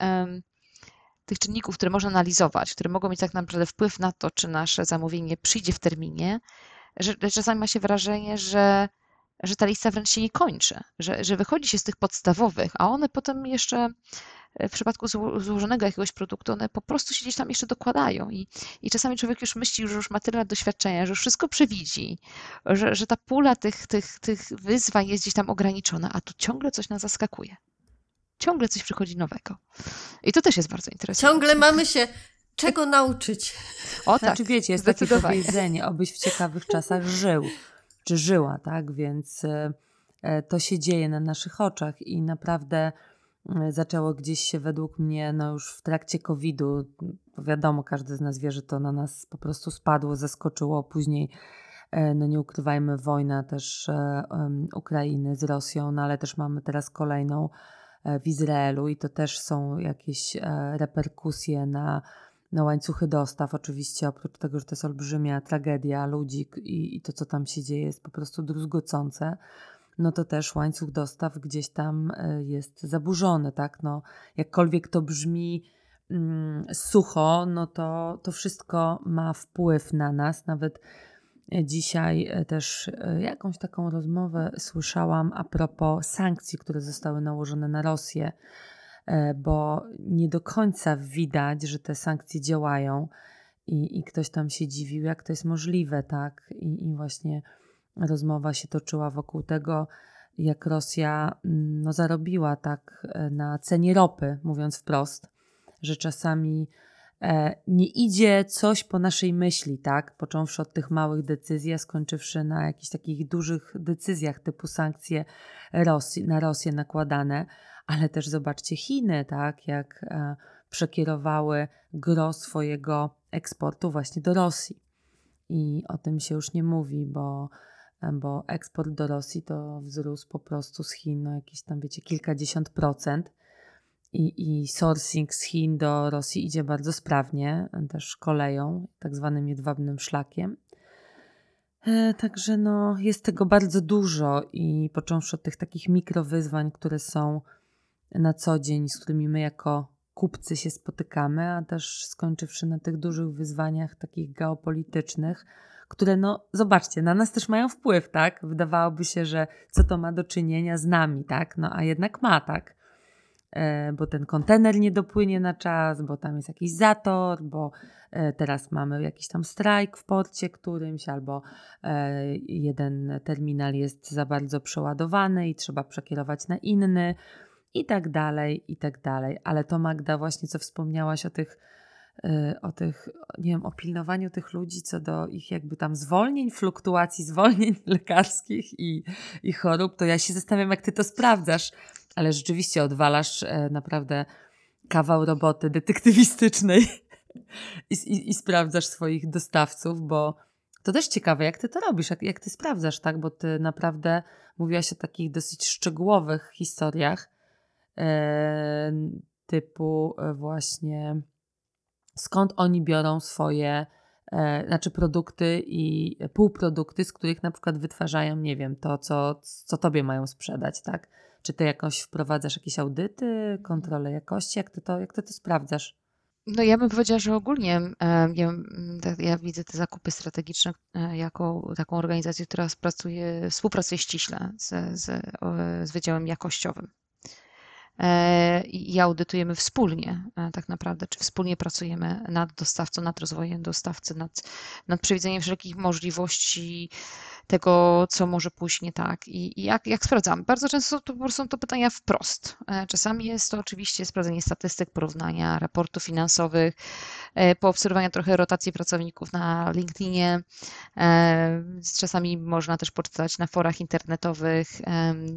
tych czynników, które można analizować, które mogą mieć tak naprawdę wpływ na to, czy nasze zamówienie przyjdzie w terminie, że czasami ma się wrażenie, że, że ta lista wręcz się nie kończy, że, że wychodzi się z tych podstawowych, a one potem jeszcze w przypadku złożonego jakiegoś produktu, one po prostu się gdzieś tam jeszcze dokładają i, i czasami człowiek już myśli, że już ma tyle doświadczenia, że już wszystko przewidzi, że, że ta pula tych, tych, tych wyzwań jest gdzieś tam ograniczona, a tu ciągle coś nas zaskakuje. Ciągle coś przychodzi nowego. I to też jest bardzo interesujące. Ciągle mamy się czego nauczyć. O tak. Znaczy wiecie, jest takie powiedzenie, obyś w ciekawych czasach żył, czy żyła, tak? Więc e, e, to się dzieje na naszych oczach i naprawdę E, zaczęło gdzieś się według mnie no już w trakcie COVID-u, wiadomo, każdy z nas wie, że to na nas po prostu spadło, zaskoczyło, później e, no nie ukrywajmy, wojna też um, Ukrainy z Rosją, no ale też mamy teraz kolejną w Izraelu i to też są jakieś reperkusje na, na łańcuchy dostaw. Oczywiście oprócz tego, że to jest olbrzymia tragedia ludzi i, i to, co tam się dzieje jest po prostu druzgocące no to też łańcuch dostaw gdzieś tam e, jest zaburzony, tak? No, jakkolwiek to brzmi mm, sucho, no to, to wszystko ma wpływ na nas. Nawet e, dzisiaj e, też jakąś taką rozmowę słyszałam a propos sankcji, które zostały nałożone na Rosję, bo nie do końca widać, że te sankcje działają i, i ktoś tam się dziwił, jak to jest możliwe, tak? I, i właśnie rozmowa się toczyła wokół tego, jak Rosja mm, no, zarobiła tak e, na cenie ropy, mówiąc wprost, że czasami e, nie idzie coś po naszej myśli, tak? Począwszy od tych małych decyzji, a skończywszy na jakichś takich dużych decyzjach typu sankcje Rosji, na Rosję nakładane, ale też zobaczcie Chiny, tak? Jak e, przekierowały gro swojego eksportu właśnie do Rosji. I o tym się już nie mówi, bo bo eksport do Rosji to wzrósł po prostu z Chin no jakieś tam, wiecie, kilkadziesiąt procent. I, I sourcing z Chin do Rosji idzie bardzo sprawnie, też koleją, tak zwanym jedwabnym szlakiem. E, także no, jest tego bardzo dużo i począwszy od tych takich mikrowyzwań, które są na co dzień, z którymi my jako kupcy się spotykamy, a też skończywszy na tych dużych wyzwaniach takich geopolitycznych, które no zobaczcie, na nas też mają wpływ, tak? Wydawałoby się, że co to ma do czynienia z nami, tak? No a jednak ma, tak? E, bo ten kontener nie dopłynie na czas, bo tam jest jakiś zator, bo e, teraz mamy jakiś tam strajk w porcie którymś, albo e, jeden terminal jest za bardzo przeładowany i trzeba przekierować na inny i tak dalej, i tak dalej. Ale to Magda właśnie, co wspomniałaś o tych o tych, nie wiem, o pilnowaniu tych ludzi co do ich jakby tam zwolnień, fluktuacji zwolnień lekarskich i, i chorób, to ja się zastanawiam, jak ty to sprawdzasz, ale rzeczywiście odwalasz e, naprawdę kawał roboty detektywistycznej i, i, i sprawdzasz swoich dostawców, bo to też ciekawe, jak ty to robisz, jak, jak ty sprawdzasz, tak? Bo ty naprawdę mówiłaś o takich dosyć szczegółowych historiach, e, typu e, właśnie skąd oni biorą swoje, e, znaczy produkty i półprodukty, z których na przykład wytwarzają, nie wiem, to, co, co tobie mają sprzedać, tak? Czy ty jakoś wprowadzasz jakieś audyty, kontrolę jakości? Jak ty to, jak ty to sprawdzasz? No ja bym powiedziała, że ogólnie ja, ja, widzę te zakupy strategiczne e, jako taką organizację, która pracuje, współpracuje ściśle z, z, z Wydziałem Jakościowym. I audytujemy wspólnie e, tak naprawdę, czy wspólnie pracujemy nad dostawcą, nad rozwojem dostawcy, nad, nad przewidzeniem wszelkich możliwości tego, co może pójść nie tak i, i jak, jak sprawdzamy. Bardzo często to po są to pytania wprost. E, czasami jest to oczywiście sprawdzenie statystyk, porównania raportów finansowych, e, poobserwowania trochę rotacji pracowników na LinkedInie. Czasami można też poczytać na forach internetowych.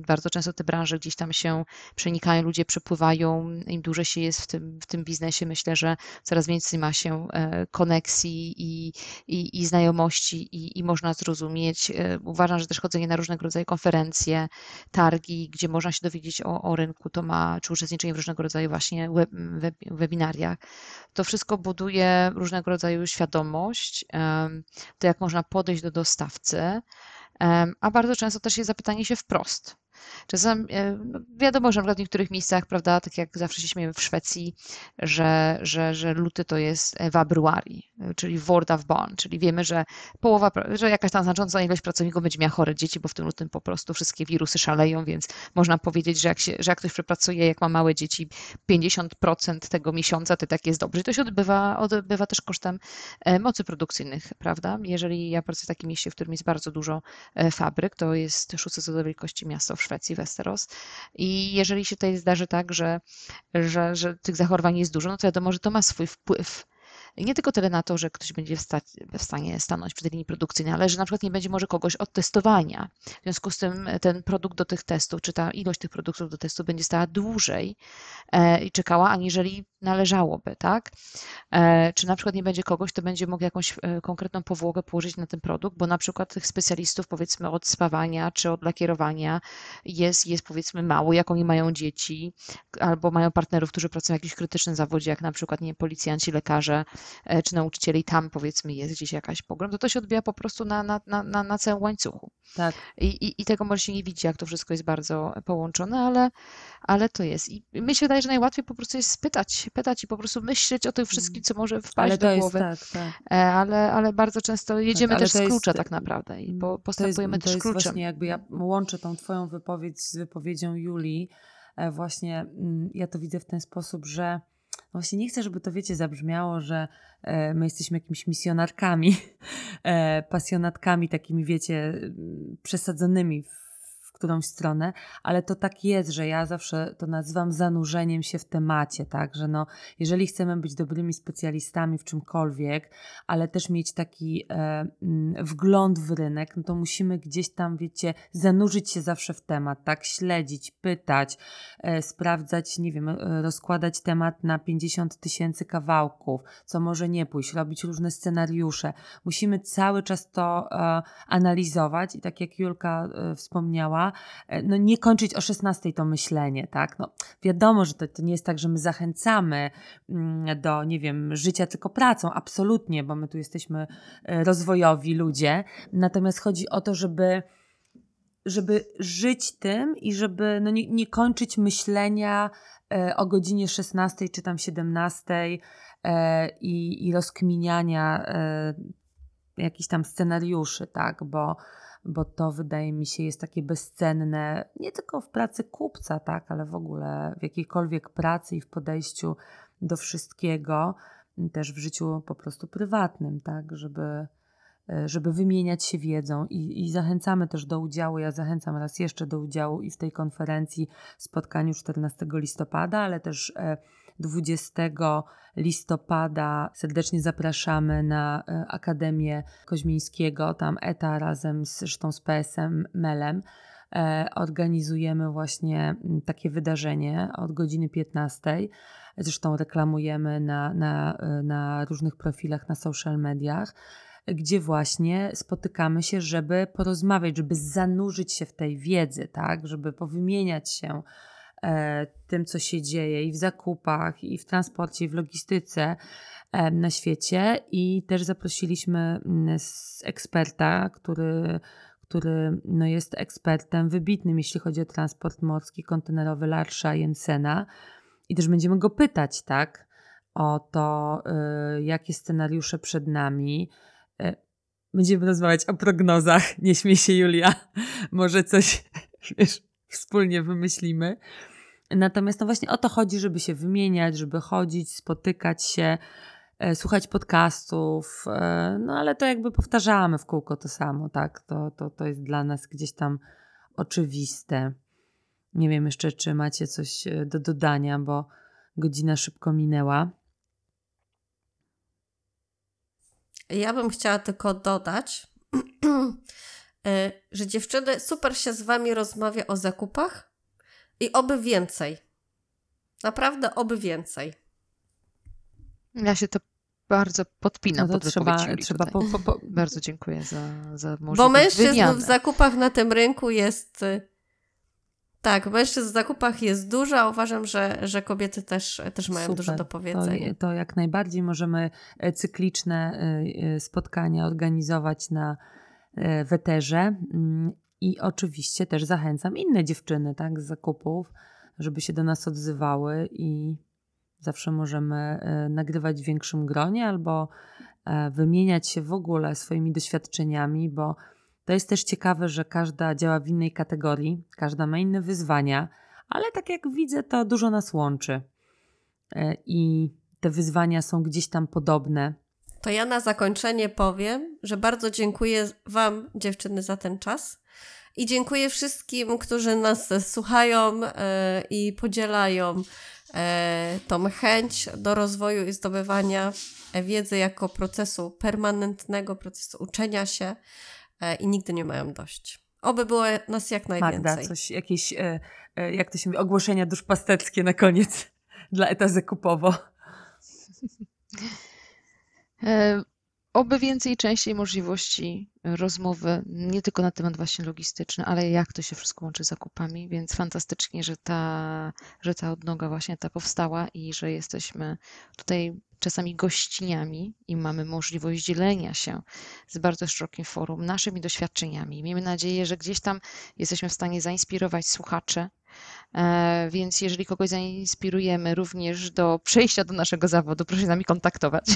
Bardzo często te branże gdzieś tam się przenikają, ludzie przepływają. Im dłużej się jest w tym, w tym biznesie, myślę, że coraz więcej ma się koneksji i, i, i znajomości i, i można zrozumieć E, uważam, że też chodzenie na różnego rodzaju konferencje, targi, gdzie można się dowiedzieć o, o rynku, to ma, czy uczestniczenie w różnego rodzaju właśnie web, web, webinariach. To wszystko buduje różnego rodzaju świadomość, to jak można podejść do dostawcy, a bardzo często też jest zapytanie się wprost. Czasem e, no wiadomo, że na przykład w niektórych miejscach, prawda, tak jak zawsze się śmiejemy w Szwecji, że, że, że luty to jest februari, czyli Word of Born, czyli wiemy, że połowa, że jakaś tam znacząca ilość pracowników będzie miała chore dzieci, bo w tym lutym po prostu wszystkie wirusy szaleją, więc można powiedzieć, że jak, się, że jak ktoś przepracuje, jak ma małe dzieci, 50% tego miesiąca, to tak jest dobrze. I to się odbywa, odbywa też kosztem e, mocy produkcyjnych, prawda? Jeżeli ja pracuję w takim mieście, w którym jest bardzo dużo e, fabryk, to jest szóste co do wielkości miasto w Szwecji, Szwecji, Westeros. I jeżeli się tutaj zdarzy tak, że, że, że tych zachorowań jest dużo, no to wiadomo, że to ma swój wpływ nie tylko tyle na to, że ktoś będzie w, w stanie stanąć przy tej linii produkcyjnej, ale że na przykład nie będzie może kogoś od testowania. W związku z tym ten produkt do tych testów, czy ta ilość tych produktów do testu będzie stała dłużej e, i czekała, aniżeli należałoby, tak? E, czy na przykład nie będzie kogoś, kto będzie mógł jakąś e, konkretną powłogę położyć na ten produkt, bo na przykład tych specjalistów powiedzmy od spawania czy od lakierowania jest, jest powiedzmy mało, jak oni mają dzieci, albo mają partnerów, którzy pracują w jakimś krytycznym zawodzie, jak na przykład nie policjanci, lekarze, E, czy nauczycieli, tam powiedzmy jest gdzieś jakaś pogrom, to to się odbija po prostu na, na, na, na całym łańcuchu. Tak. I, i, I tego może się nie widzi, jak to wszystko jest bardzo połączone, ale, ale to jest. I mi się wydaje, że najłatwiej po prostu jest spytać, pytać i po prostu myśleć o tym wszystkim, co może wpaść do głowy. Jest, tak, tak. E, ale, ale bardzo często jedziemy tak, też z klucza jest, tak naprawdę i po, postępujemy to jest, też to jest kluczem. Właśnie jakby ja łączę tą twoją wypowiedź z wypowiedzią Julii. E, właśnie mm, ja to widzę w ten sposób, że no właśnie nie chcę, żeby to, wiecie, zabrzmiało, że e, my jesteśmy jakimiś misjonarkami, pasjonatkami takimi, wiecie, przesadzonymi w którąś stronę, ale to tak jest, że ja zawsze to nazywam zanurzeniem się w temacie, tak, że no, jeżeli chcemy być dobrymi specjalistami w czymkolwiek, ale też mieć taki e, mm, wgląd w rynek, no to musimy gdzieś tam, wiecie, zanurzyć się zawsze w temat, tak, śledzić, pytać, e, sprawdzać, nie wiem, e, rozkładać temat na 50 tysięcy kawałków, co może nie pójść, robić różne scenariusze. Musimy cały czas to e, analizować i tak jak Julka e, wspomniała, E, no nie kończyć o 16 to myślenie, tak? No, wiadomo, że to, to nie jest tak, że my zachęcamy mm, do, nie wiem, życia tylko pracą, absolutnie, bo my tu jesteśmy e, rozwojowi ludzie, natomiast chodzi o to, żeby żeby żyć tym i żeby no nie, nie kończyć myślenia e, o godzinie 16 czy tam 17 i, i rozkminiania jakichś tam scenariuszy, tak, bo bo to wydaje mi się jest takie bezcenne nie tylko w pracy kupca, tak, ale w ogóle w jakiejkolwiek pracy i w podejściu do wszystkiego, też w życiu po prostu prywatnym, tak, żeby, e, żeby wymieniać się wiedzą i, i zachęcamy też do udziału. Ja zachęcam raz jeszcze do udziału i w tej konferencji, spotkaniu 14 listopada, ale też e, 20 listopada serdecznie zapraszamy na e, Akademię Koźmińskiego, tam ETA razem z, zresztą z PSM Melem. E, organizujemy właśnie takie wydarzenie od godziny 15. Zresztą reklamujemy na, na, e, na różnych profilach na social mediach gdzie właśnie spotykamy się, żeby porozmawiać, żeby zanurzyć się w tej wiedzy, tak, żeby powymieniać się tym, co się dzieje i w zakupach, i w transporcie, i w logistyce e, na świecie. I też zaprosiliśmy mm, eksperta, który, który no jest ekspertem wybitnym, jeśli chodzi o transport morski, kontenerowy Larsza Jensena. I też będziemy go pytać, tak, o to, y, jakie scenariusze przed nami. Będziemy rozmawiać o prognozach. Nie śmiej się, Julia. Może coś, wiesz, wspólnie wymyślimy. Natomiast no właśnie o to chodzi, żeby się wymieniać, żeby chodzić, spotykać się, e, słuchać podcastów, e, no ale to jakby powtarzamy w kółko to samo, tak? To, to, to jest dla nas gdzieś tam oczywiste. Nie wiem jeszcze, czy macie coś e, do dodania, bo godzina szybko minęła. Ja bym chciała tylko dodać, że dziewczyny, super się z wami rozmawia o zakupach, i oby więcej. Naprawdę oby więcej. Ja się to bardzo podpinam no pod trzeba, trzeba po, po, po... Bardzo dziękuję za, za możliwość Bo mężczyzn wymiany. w zakupach na tym rynku jest... Y, tak, mężczyzn w zakupach jest dużo, a uważam, że, że kobiety też, też mają Super. dużo do powiedzenia. To, to jak najbardziej możemy e, cykliczne e, e, spotkania organizować na weterze mm, i oczywiście też zachęcam inne dziewczyny tak, z zakupów, żeby się do nas odzywały i zawsze możemy e, nagrywać w większym gronie albo e, wymieniać się w ogóle swoimi doświadczeniami, bo to jest też ciekawe, że każda działa w innej kategorii, każda ma inne wyzwania, ale tak jak widzę, to dużo nas łączy. E, I te wyzwania są gdzieś tam podobne. To ja na zakończenie powiem, że bardzo dziękuję Wam, dziewczyny, za ten czas. I dziękuję wszystkim, którzy nas słuchają e, i podzielają e, tą chęć do rozwoju i zdobywania wiedzy jako procesu permanentnego, procesu uczenia się e, i nigdy nie mają dość. Oby było nas jak najwięcej. Magda, coś, jakieś, jak to się mówi, ogłoszenia duszpasterckie na koniec dla Eta Zakupowo. Oby więcej, częściej możliwości rozmowy, nie tylko na temat właśnie logistyczny, ale jak to się wszystko łączy z zakupami, więc fantastycznie, że ta, że ta odnoga właśnie ta powstała i że jesteśmy tutaj czasami gościniami i mamy możliwość dzielenia się z bardzo szerokim forum naszymi doświadczeniami. Miejmy nadzieję, że gdzieś tam jesteśmy w stanie zainspirować słuchaczy E, więc jeżeli kogoś zainspirujemy również do przejścia do naszego zawodu, proszę z nami kontaktować.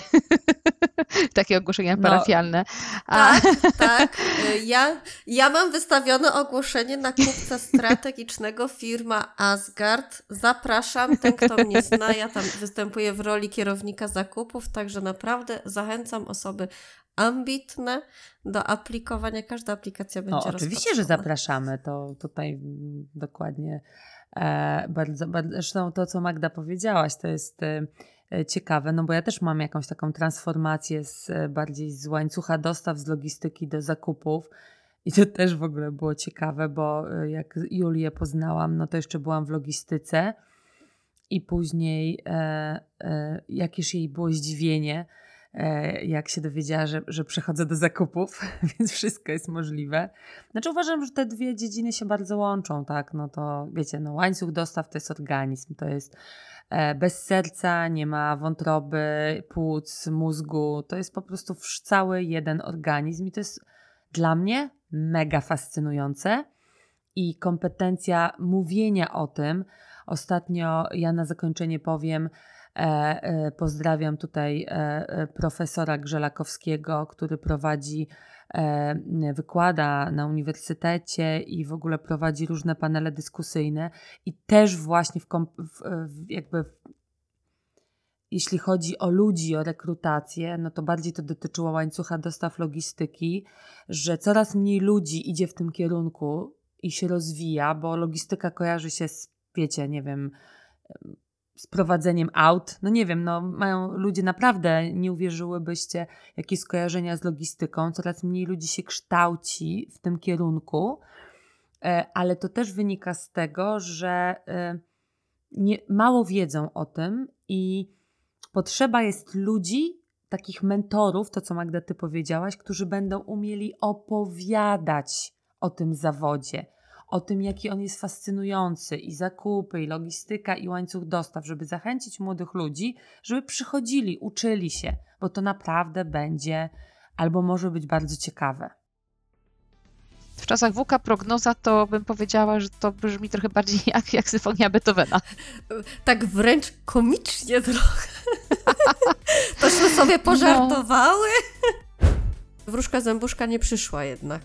Takie ogłoszenia no, parafialne. A... Tak, tak. E, ja, ja mam wystawione ogłoszenie na kupca strategicznego firma Asgard. Zapraszam, ten kto mnie zna, ja tam występuję w roli kierownika zakupów, także naprawdę zachęcam osoby ambitne do aplikowania. Każda aplikacja będzie no, Oczywiście, że zapraszamy. To tutaj dokładnie e, bardzo, bardzo, zresztą to, co Magda powiedziałaś, to jest e, ciekawe, no bo ja też mam jakąś taką transformację z e, bardziej z łańcucha dostaw, z logistyki do zakupów. I to też w ogóle było ciekawe, bo e, jak Julię poznałam, no to jeszcze byłam w logistyce i później e, e, jakież jej było zdziwienie, E, jak się dowiedziała, że, że przechodzę do zakupów, więc wszystko jest możliwe. Znaczy uważam, że te dwie dziedziny się bardzo łączą, tak? No to wiecie, no łańcuch dostaw to jest organizm, to jest e, bez serca, nie ma wątroby, płuc, mózgu, to jest po prostu cały jeden organizm i to jest dla mnie mega fascynujące i kompetencja mówienia o tym. Ostatnio ja na zakończenie powiem, E, e, pozdrawiam tutaj e, profesora Grzelakowskiego, który prowadzi, wykłada na uniwersytecie i w ogóle prowadzi różne panele dyskusyjne i też właśnie w, w jakby jeśli chodzi o ludzi, o rekrutację, no to bardziej to dotyczyło łańcucha dostaw logistyki, że coraz mniej ludzi idzie w tym kierunku i się rozwija, bo logistyka kojarzy się z, wiecie, nie wiem, z prowadzeniem aut. No nie wiem, no mają ludzie naprawdę, nie uwierzyłybyście, jakie skojarzenia z logistyką. Coraz mniej ludzi się kształci w tym kierunku, e, ale to też wynika z tego, że e, nie, mało wiedzą o tym i potrzeba jest ludzi, takich mentorów, to co Magda ty powiedziałaś, którzy będą umieli opowiadać o tym zawodzie o tym, jaki on jest fascynujący i zakupy, i logistyka, i łańcuch dostaw, żeby zachęcić młodych ludzi, żeby przychodzili, uczyli się, bo to naprawdę będzie albo może być bardzo ciekawe. W czasach WK prognoza to bym powiedziała, że to brzmi trochę bardziej jak, jak symfonia Beethovena. Tak wręcz komicznie trochę. Tośmy sobie pożartowały. No. Wróżka zębuszka nie przyszła jednak.